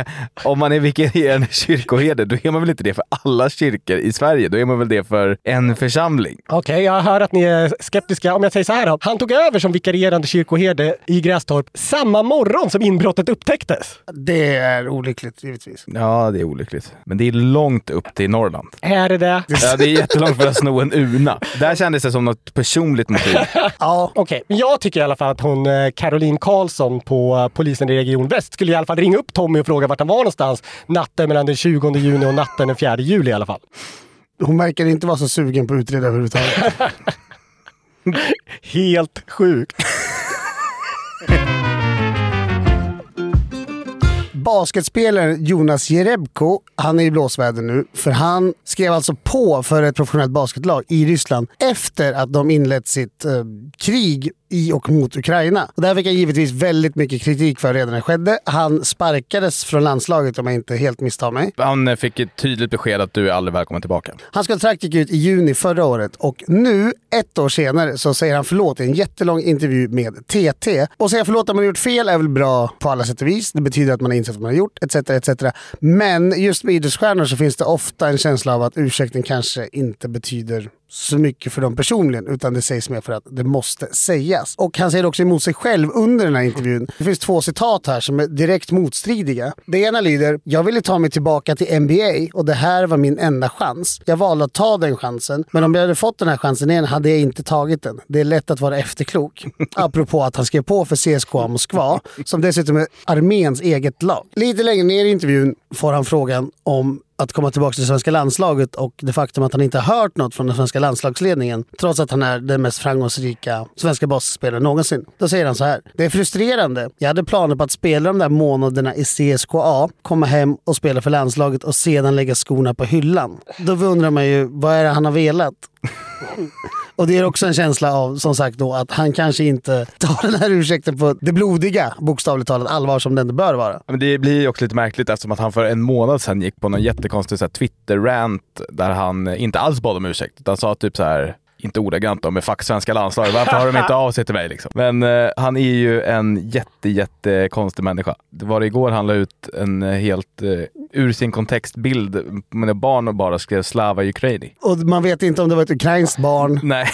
om man är vikarierande kyrkoherde, då är man väl inte det för alla kyrkor i Sverige? Då är man väl det för en församling? Okej, okay, jag hör att ni är skeptiska. Om jag säger så här då. Han tog över som vikarierande kyrkoherde i Grästorp samma morgon som inbrottet upptäcktes. Det är olyckligt, givetvis. Ja, det är olyckligt. Men det är långt upp till Norrland. Är det det? Ja, det är jättelångt för att sno en urna. Där kändes det som något personligt motiv. ja, okej. Okay. Jag tycker i alla fall att hon, eh, Caroline Karlsson, på polisen i Region Väst skulle i alla fall ringa upp Tommy och fråga vart han var någonstans natten mellan den 20 juni och natten den 4 juli i alla fall. Hon verkar inte vara så sugen på att utreda överhuvudtaget. Helt sjukt. Basketspelaren Jonas Jerebko, han är i blåsväder nu, för han skrev alltså på för ett professionellt basketlag i Ryssland efter att de inlett sitt eh, krig i och mot Ukraina. Och det här fick han givetvis väldigt mycket kritik för redan när det skedde. Han sparkades från landslaget om jag inte helt misstar mig. Han fick ett tydligt besked att du är aldrig välkommen tillbaka. Hans kontrakt gick ut i juni förra året och nu, ett år senare, så säger han förlåt i en jättelång intervju med TT. Och säga förlåt om man gjort fel är väl bra på alla sätt och vis. Det betyder att man har insett vad man har gjort, etc. etc. Men just med idrottsstjärnor så finns det ofta en känsla av att ursäkten kanske inte betyder så mycket för dem personligen, utan det sägs mer för att det måste sägas. Och han säger också emot sig själv under den här intervjun. Det finns två citat här som är direkt motstridiga. Det ena lyder “Jag ville ta mig tillbaka till NBA och det här var min enda chans. Jag valde att ta den chansen, men om jag hade fått den här chansen igen hade jag inte tagit den. Det är lätt att vara efterklok.” Apropå att han skrev på för CSKA Moskva, som dessutom är arméns eget lag. Lite längre ner i intervjun får han frågan om att komma tillbaka till svenska landslaget och det faktum att han inte har hört något från den svenska landslagsledningen trots att han är den mest framgångsrika svenska basspelaren någonsin. Då säger han så här. Det är frustrerande. Jag hade planer på att spela de där månaderna i CSKA, komma hem och spela för landslaget och sedan lägga skorna på hyllan. Då undrar man ju, vad är det han har velat? Och det är också en känsla av, som sagt då, att han kanske inte tar den här ursäkten på det blodiga, bokstavligt talat, allvar som den bör vara. Men det blir också lite märkligt eftersom att han för en månad sedan gick på någon jättekonstig Twitter-rant där han inte alls bad om ursäkt, utan sa typ så här inte ordagrant då, med fuck svenska landslaget. Varför har de inte av sig till mig liksom? Men eh, han är ju en jätte, jätte konstig människa. Det var det igår han la ut en helt eh, ur sin kontextbild med barn och bara skrev Slava Ukraini. Och man vet inte om det var ett ukrainskt barn. Nej.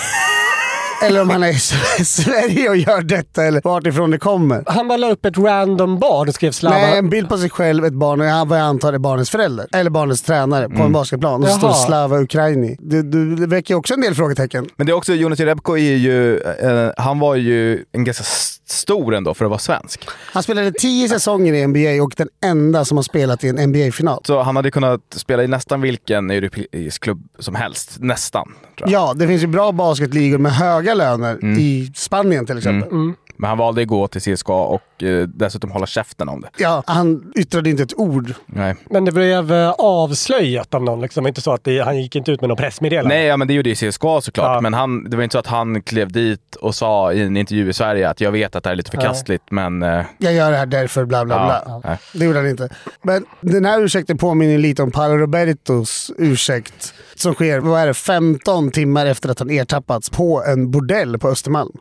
Eller om han är i Sverige och gör detta eller vart ifrån det kommer. Han bara la upp ett random barn och skrev Slava. Nej, en bild på sig själv, ett barn och vad jag antar är barnets förälder. Eller barnets tränare på mm. en basketplan. Och så står Slava Ukraini. Det, det, det väcker också en del frågetecken. Men det är också, Jonas Jerebko är ju, eh, han var ju en ganska stor ändå för att vara svensk. Han spelade tio säsonger i NBA och den enda som har spelat i en NBA-final. Så han hade kunnat spela i nästan vilken europeisk klubb som helst. Nästan. Ja, det finns ju bra basketligor med höga löner mm. i Spanien till exempel. Mm. Mm. Men han valde att gå till CSKA och eh, dessutom hålla käften om det. Ja, han yttrade inte ett ord. Nej. Men det blev eh, avslöjat av någon, liksom. inte så att det, han gick inte ut med någon pressmeddelande? Nej, ja, men det gjorde ju CSKA såklart. Ja. Men han, det var inte så att han klev dit och sa i en intervju i Sverige att jag vet att det här är lite förkastligt, ja. men... Eh... Jag gör det här därför, bla bla ja. bla. Det gjorde han inte. Men den här ursäkten påminner lite om Paolo Robertos ursäkt som sker, vad är det, 15 timmar efter att han ertappats på en bordell på Östermalm.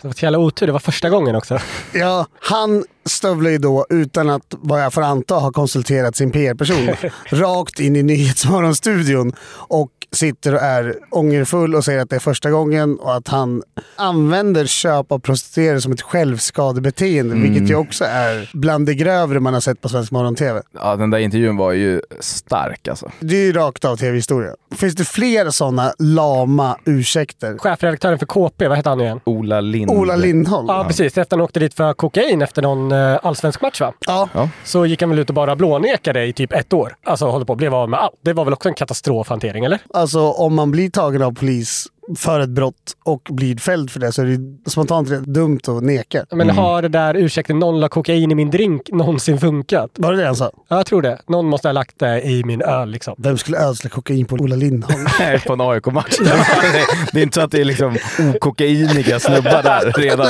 Det var ett jävla otur, det var första gången också. Ja, han han stövlar ju då, utan att vad jag får anta har konsulterat sin PR-person, rakt in i Nyhetsmorgonstudion och sitter och är ångerfull och säger att det är första gången och att han använder köp av prostituerade som ett självskadebeteende, Mm. vilket ju också är bland det grövre man har sett på Svensk Morgon-TV. Ja, den där intervjun var ju stark alltså. Det är ju rakt av tv-historia. Finns det fler sådana lama ursäkter? Chefredaktören för KP, vad heter han igen? Ola Lind. Ola Lindholm. Ja, precis. Efter han åkte dit för kokain efter någon eh, allsvensk match va? Ja. Så gick han väl ut och bara blånekade i typ ett år. Alltså håller på att blev av med allt. Det var väl också en katastrofhantering, eller? Alltså om man blir tagen av polis för ett brott och blir fälld för det så är det spontant rätt dumt att neka. Men har det där ursäkten någon la kokain i min drink någonsin funkat? Var det det han sa? Ja, jag tror det. Någon måste ha lagt det i min öl liksom. Vem skulle ödsla kokain på Ola Lindholm? Nej, på en AIK-match. det är inte så att det är liksom okokainiga snubbar där redan.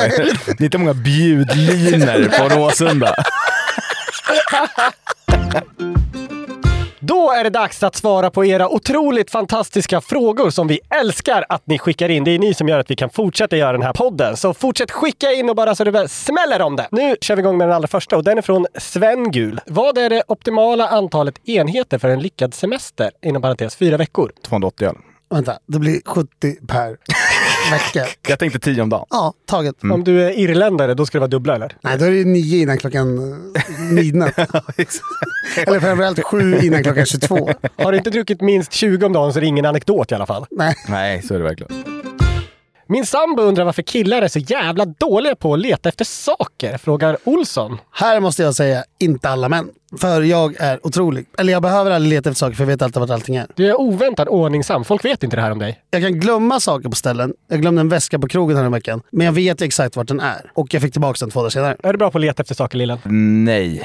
Det är inte många bjudlinor på Råsunda. Då är det dags att svara på era otroligt fantastiska frågor som vi älskar att ni skickar in. Det är ni som gör att vi kan fortsätta göra den här podden. Så fortsätt skicka in och bara så det väl smäller om det. Nu kör vi igång med den allra första och den är från Sven Gul. Vad är det optimala antalet enheter för en lyckad semester? Inom parentes fyra veckor. 280 öl. Vänta, det blir 70 per vecka. Jag tänkte 10 om dagen. Ja, taget. Om du är irländare, då ska det vara dubbla eller? Nej, då är det nio innan klockan eh, midnatt. Eller framförallt sju innan klockan 22. Har du inte druckit minst 20 om dagen så är det ingen anekdot i alla fall. Nej. Nej, så är det verkligen. Min sambo undrar varför killar är så jävla dåliga på att leta efter saker, frågar Olsson. Här måste jag säga, inte alla män. För jag är otrolig. Eller jag behöver aldrig leta efter saker för jag vet alltid vart allting är. Du är oväntat ordningsam. Folk vet inte det här om dig. Jag kan glömma saker på ställen. Jag glömde en väska på krogen här veckan. Men jag vet exakt vart den är. Och jag fick tillbaka den två dagar senare. Är du bra på att leta efter saker, Lillen? Nej,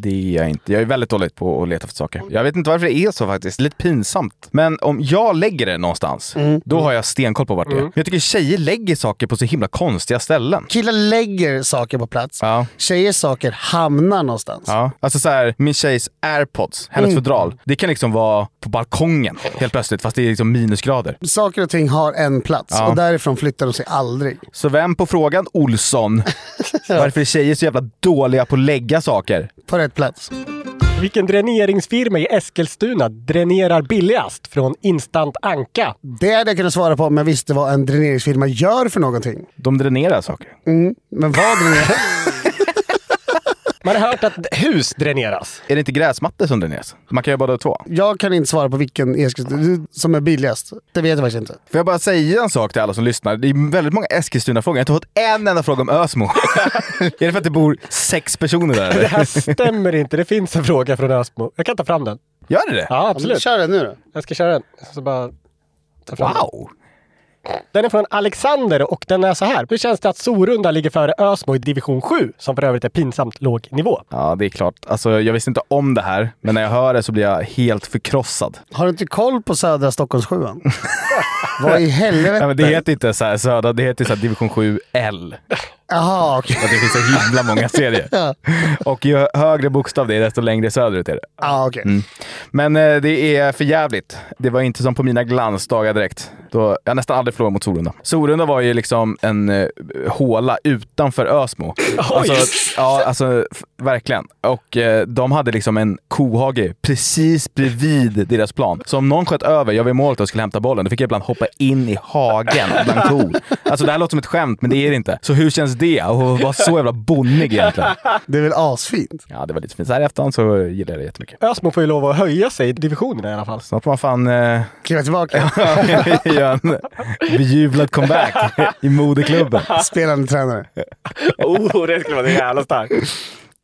det är jag inte. Jag är väldigt dålig på att leta efter saker. Jag vet inte varför det är så faktiskt. Lite pinsamt. Men om jag lägger det någonstans, då har jag stenkoll på vart det är. Mm. Jag tycker tjejer lägger saker på så himla konstiga ställen. Killar lägger saker på plats. Ja. Tjejers saker hamnar någonstans. Ja, alltså så här, min tjejs airpods, hennes Mm. fodral, det kan liksom vara på balkongen helt plötsligt, fast det är liksom minusgrader. Saker och ting har en plats Ja. och därifrån flyttar de sig aldrig. Så vem på frågan Olsson, varför är tjejer så jävla dåliga på att lägga saker? På rätt plats. Vilken dräneringsfirma i Eskilstuna dränerar billigast? Från Instant Anka. Det hade jag kunnat svara på om jag visste vad en dräneringsfirma gör för någonting. De dränerar saker. Mm. Men vad dränerar? Man har hört att hus dräneras. Är det inte gräsmattor som dräneras? Man kan göra båda två. jag kan inte svara på vilken Eskilstuna som är billigast. Det vet jag faktiskt inte. Får jag bara säga en sak till alla som lyssnar? Det är väldigt många Eskilstuna-frågor. Jag har inte fått en enda fråga om Ösmo. är det för att det bor sex personer där? Det Eller? här stämmer inte. Det finns en fråga från Ösmo. Jag kan ta fram den. Gör det det? Ja, absolut. Kör den nu då. Jag ska köra den. Så bara ta fram. Wow! Den är från Alexander och den är så här. Hur känns det att Sorunda ligger före Ösmo i division 7, som för övrigt är pinsamt låg nivå? Ja, det är klart. Alltså, jag visste inte om det här, men när jag hör det så blir jag helt förkrossad. Har du inte koll på södra Stockholmssjuan? vad i helvete? Ja, men det heter inte så här södra, det heter så här division 7 L. Jaha, okej. Att det finns så himla många serier. Ja. Och ju högre bokstav det är, desto längre söderut är det. Ja, okej. Mm. Men eh, det är för jävligt. Det var inte som på mina glansdagar direkt. Då jag nästan aldrig förlorade mot Sorunda. Sorunda var ju liksom en eh, håla utanför Ösmo. Alltså, ja, alltså verkligen. Och eh, de hade liksom en kohage precis bredvid deras plan. Så om någon sköt över, jag var i målet och skulle hämta bollen, då fick jag ibland hoppa in i hagen bland kor. Alltså det här låter som ett skämt, men det är det inte. Så hur känns det att vara så jävla bonnig egentligen? Det är väl asfint? Ja, det var lite fint. Så här i efterhand så gillar jag det jättemycket. Ösmo får ju lov att höja sig i divisionerna i alla fall. Snart får man fan eh, Kliva tillbaka. göra en bejublad comeback i modeklubben. Spelande tränare. Oh, det skulle vara jävla starkt.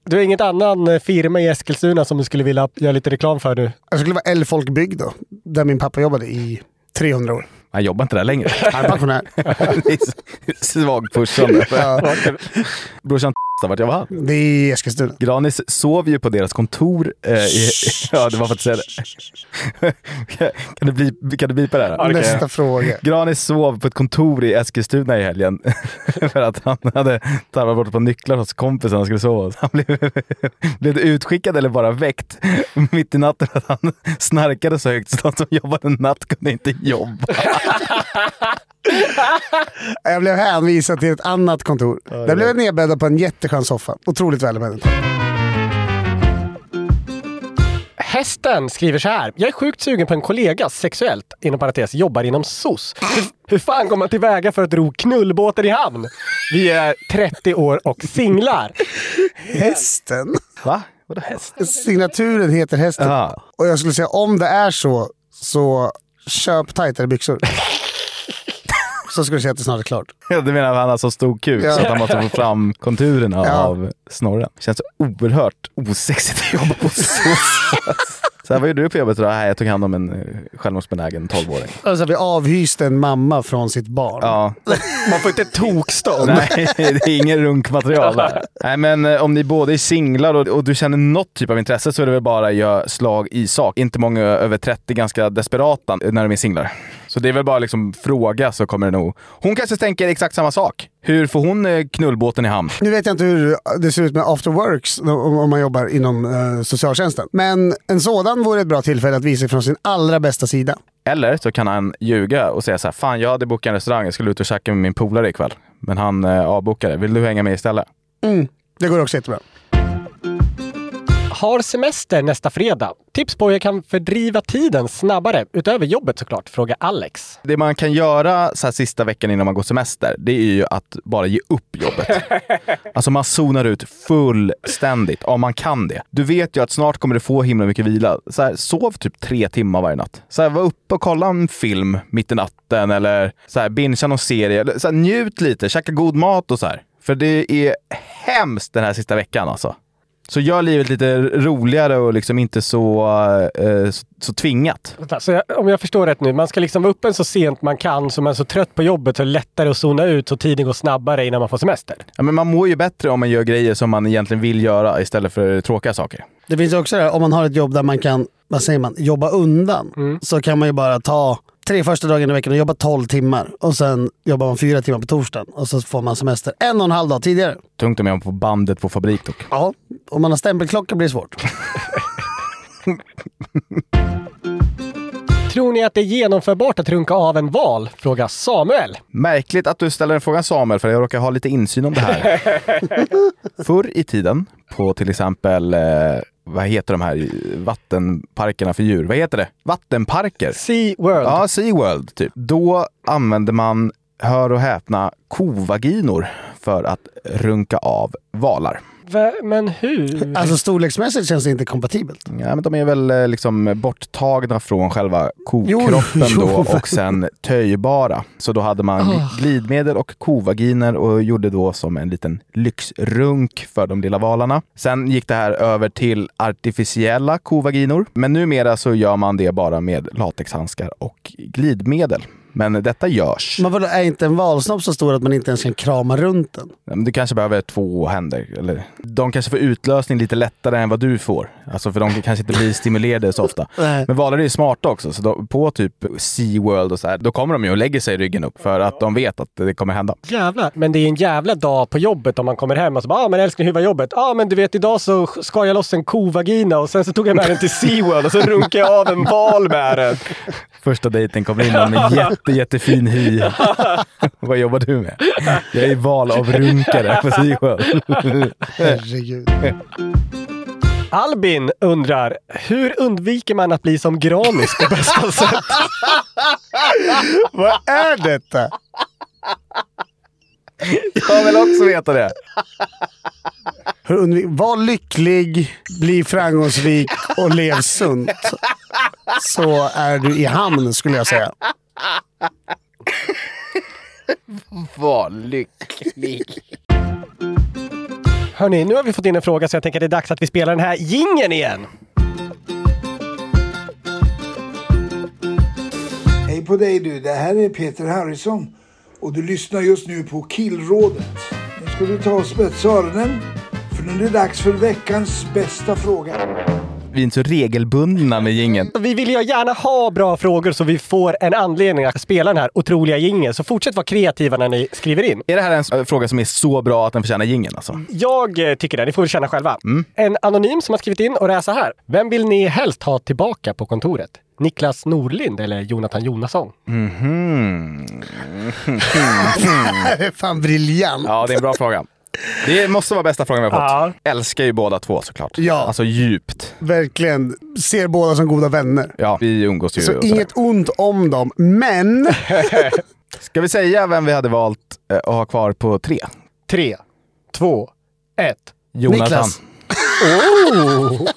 Du har inget annan eh, firma i Eskilstuna som du skulle vilja göra lite reklam för nu? Jag skulle vara Älgfolkbygg då, där min pappa jobbade i 300 år. Han jobbar inte där längre. Han är pensionär. svagpushande. Brorsan vart jag var. Det är i Eskilstuna. Granis sov ju på deras kontor. Eh, i, ja, det var för att säga det. kan, du bli, kan du bipa det här? Nästa fråga. Granis sov på ett kontor i Eskilstuna i helgen för att han hade tappat bort på nycklar hos kompisen han skulle sova hos. Han blev, blev utskickad eller bara väckt mitt i natten för att han snarkade så högt så de som jobbade natt kunde inte jobba. Jag blev hänvisad till ett annat kontor. Där blev jag nedbäddad på en jätteskön soffa. Otroligt väl omhändertagen. Hästen skriver så här. Jag är sjukt sugen på en kollega sexuellt, inom parentes, jobbar inom SOS. Hur, hur fan går man tillväga för att ro knullbåten i hamn? Vi är 30 år och singlar. Hästen? Va? Vadå häst? Signaturen heter hästen. Ja. Och jag skulle säga om det är så, så köp tajtare byxor. Så skulle jag säga att det snart är klart. Ja, Du menar att han har så stor kuk Ja. så att han måste få fram konturerna Ja. av snorren? Känns så oerhört osexigt att jobba på SOS. så här, vad gjorde du på jobbet idag? Jag tog hand om en eh, självmordsbenägen 12-åring. Alltså vi avhyste en mamma från sitt barn. Ja. Man får inte tokstånd. Nej, det är ingen runkmaterial där. Nej, men eh, om ni båda är singlar och, och du känner något typ av intresse så är det väl bara att göra slag i sak. Inte många över 30 ganska desperata när de är singlar. Så det är väl bara liksom fråga så kommer det nog... Hon kanske tänker exakt samma sak. Hur får hon eh, knullbåten i hamn? Nu vet jag inte hur det ser ut med after works om om man jobbar inom eh, socialtjänsten. Men en sådan vore ett bra tillfälle att visa från sin allra bästa sida. Eller så kan han ljuga och säga så här, fan jag hade bokat en restaurang, jag skulle ut och käka med min polare ikväll. Men han eh, avbokade. Vill du hänga med istället? Mm, det går också jättebra. Har semester nästa fredag. Tips på hur jag kan fördriva tiden snabbare, utöver jobbet såklart, frågar Alex. Det man kan göra så här sista veckan innan man går semester, det är ju att bara ge upp jobbet. Alltså man zonar ut fullständigt, om man kan det. Du vet ju att snart kommer du få himla mycket vila. Så här, sov typ tre timmar varje natt. Så här, var uppe och kolla en film mitt i natten eller så här, bingea någon serie. Så här, njut lite, käka god mat och så här. För det är hemskt den här sista veckan alltså. Så gör livet lite roligare och liksom inte så, eh, så, så tvingat. Så jag, om jag förstår rätt nu, man ska liksom vara uppe så sent man kan, så man är så trött på jobbet så är det lättare att zona ut så tiden går snabbare innan man får semester. Ja, men man mår ju bättre om man gör grejer som man egentligen vill göra istället för tråkiga saker. Det finns också det här, om man har ett jobb där man kan, vad säger man, jobba undan. Så kan man ju bara ta tre första dagarna i veckan och jobba 12 timmar. Och sen jobbar man fyra timmar på torsdagen. Och så får man semester en och en halv dag tidigare. Tungt om jag på bandet på fabrik dock. Ja, om man har stämpelklocka blir det svårt. Tror ni att det är genomförbart att runka av en val? Frågar Samuel. Märkligt att du ställer den frågan Samuel, för jag råkar ha lite insyn om det här. Förr i tiden, på till exempel, eh, vad heter de här vattenparkerna för djur? Vad heter det? Vattenparker? Sea World. Ja, Sea World typ. Då använde man, hör och häpna, kovaginor för att runka av valar. Men hur? Alltså storleksmässigt känns det inte kompatibelt. Ja, men de är väl eh, liksom borttagna från själva kokroppen jo, då och sen töjbara. Så då hade man Ah. glidmedel och kovaginer och gjorde då som en liten lyxrunk för de lilla valarna. Sen gick det här över till artificiella kovaginor. Men numera så gör man det bara med latexhandskar och glidmedel. Men detta görs. Men vadå, är inte en valsnopp så stor att man inte ens kan krama runt den? Ja, men Du kanske behöver två händer. Eller, de kanske får utlösning lite lättare än vad du får. Alltså för de kanske inte blir stimulerade så ofta. Men valar är ju smarta också, så då, på typ SeaWorld och så här, då kommer de ju och lägger sig i ryggen upp för att de vet att det kommer hända. Jävlar. Men det är en jävla dag på jobbet om man kommer hem och så bara ah, men älskling hur var jobbet? Ja ah, men du vet idag så skar jag loss en kovagina och sen så tog jag med den till SeaWorld och så runkade jag av en val med den. Första dejten kommer in någon med jätte, jättefin hy. vad jobbar du med? Jag är valavrunkare på SeaWorld. Herregud. Albin undrar, hur undviker man att bli som Granis på bästa sätt? Vad är detta? Jag vill också veta det. Hur undvik- Var lycklig, bli framgångsrik och lev sunt. Så är du i hamn skulle jag säga. Var lycklig. Hörni, nu har vi fått in en fråga så jag tänker att det är dags att vi spelar den här gingen igen. Hej på dig du, det här är Peter Harrison och du lyssnar just nu på Killrådet. Nu ska du ta och spetsa öronen för nu är det dags för veckans bästa fråga. Vi är inte så regelbundna med gingen. Vi vill ju gärna ha bra frågor så vi får en anledning att spela den här otroliga jingeln. Så fortsätt vara kreativa när ni skriver in. Är det här en s- fråga som är så bra att den förtjänar jingeln alltså? Jag eh, tycker det, ni får känna själva. Mm. En anonym som har skrivit in och det är så här. Vem vill ni helst ha tillbaka på kontoret? Niklas Norlind eller Jonathan Jonasson? Mhm. Det är fan briljant. Ja, det är en bra fråga. Det måste vara bästa frågan vi har fått. Älskar ju båda två såklart. Ja. Alltså djupt. Verkligen. Ser båda som goda vänner. Ja, vi umgås ju. Så inget ont om dem, men... Ska vi säga vem vi hade valt eh, att ha kvar på tre? Tre, två, ett. Jonathan. Niklas. Oh!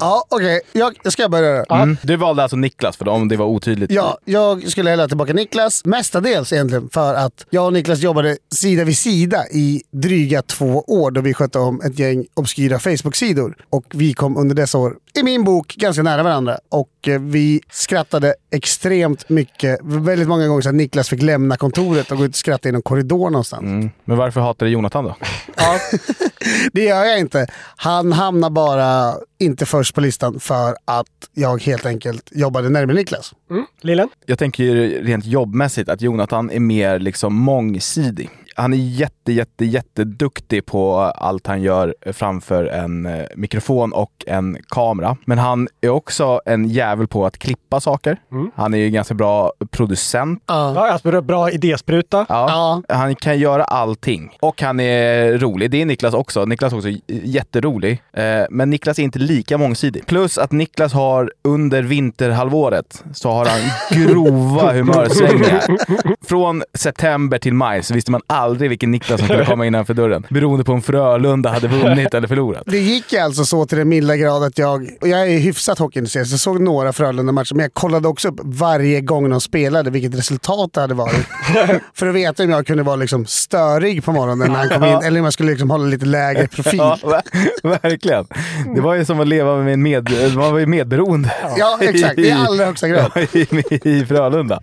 Ja, okej. Jag, jag ska börja då. Mm. Du valde alltså Niklas för om det var otydligt. Ja, jag skulle hellre ha tillbaka Niklas. Mestadels egentligen för att jag och Niklas jobbade sida vid sida i dryga två år då vi skötte om ett gäng obskyra Facebook-sidor. Och vi kom under dessa år, i min bok, ganska nära varandra. Och eh, vi skrattade extremt mycket. Väldigt många gånger så att Niklas fick lämna kontoret och gå ut och skratta i någon korridor någonstans. Mm. Men varför hatar du Jonathan då? Det gör jag inte. Han hamnar bara inte först på listan för att jag helt enkelt jobbade närmare Niklas. Mm. Lillen? Jag tänker ju rent jobbmässigt att Jonathan är mer liksom mångsidig. Han är jätte, jätte, jätteduktig på allt han gör framför en eh, mikrofon och en kamera. Men han är också en jävel på att klippa saker. Han är ju ganska bra producent. Ja, alltså bra idéspruta. Ja, Han kan göra allting. Och han är rolig. Det är Niklas också. Niklas är också jätterolig. Eh, Men Niklas är inte lika mångsidig. Plus att Niklas har under vinterhalvåret så har han grova humörsvängningar. Från september till maj så visste man aldrig vilken Niklas som skulle komma innanför dörren. Beroende på om Frölunda hade vunnit eller förlorat. Det gick alltså så till den milda grad att jag, och jag är hyfsat hockeyintresserad, så jag såg några Frölunda-matcher, men jag kollade också upp varje gång de spelade vilket resultat det hade varit. För att veta om jag kunde vara liksom störig på morgonen när han kom in, eller om jag skulle liksom hålla lite lägre profil. Ja, ver- verkligen. Det var ju som att leva med en med, man var ju medberoende. Ja, exakt. I allra högsta grad. Ja, i, i Frölunda.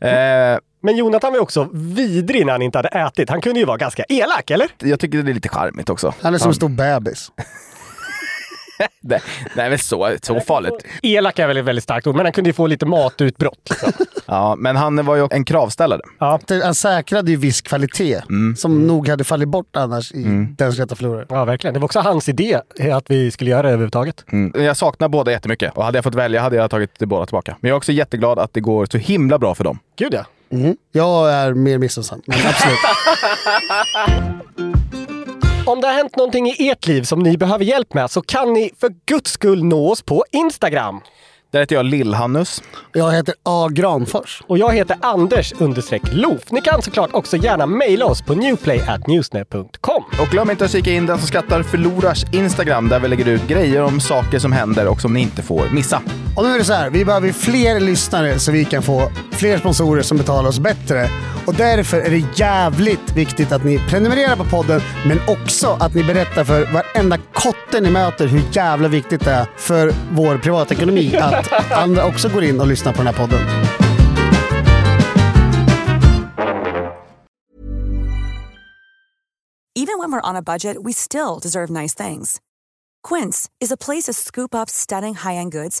Eh, Men Jonathan var ju också vidrig när han inte hade ätit. Han kunde ju vara ganska elak, eller? jag tycker det är lite charmigt också. Han är som en stor bebis. Nej, nej men så, så farligt. Elak är väl ett väldigt starkt ord, men han kunde ju få lite matutbrott. Liksom. Ja, men han var ju en kravställare. Ja. Han säkrade ju viss kvalitet som nog hade fallit bort annars i Den som rätta förlorare. ja, verkligen. Det var också hans idé att vi skulle göra det överhuvudtaget. Mm. Jag saknar båda jättemycket och hade jag fått välja hade jag tagit båda tillbaka. Men jag är också jätteglad att det går så himla bra för dem. Gud ja. Mhm. Jag är mer missunnsam, men absolut. Om det har hänt någonting i ert liv som ni behöver hjälp med så kan ni för guds skull nå oss på Instagram. Där heter jag Lill-Hannus. Jag heter A. Granfors. Och jag heter Anders understreck Loof. Ni kan såklart också gärna mejla oss på newplay.newsnet.com. Och glöm inte att kika in Den som skrattar förlorars Instagram där vi lägger ut grejer om saker som händer och som ni inte får missa. Och nu är det så här, vi behöver fler lyssnare så vi kan få fler sponsorer som betalar oss bättre. Och därför är det jävligt viktigt att ni prenumererar på podden, men också att ni berättar för varenda kotte ni möter hur jävla viktigt det är för vår privatekonomi att andra också går in och lyssnar på den här podden. Even when we're on a budget, we still deserve nice things. Quince is a place to scoop up stunning high-end goods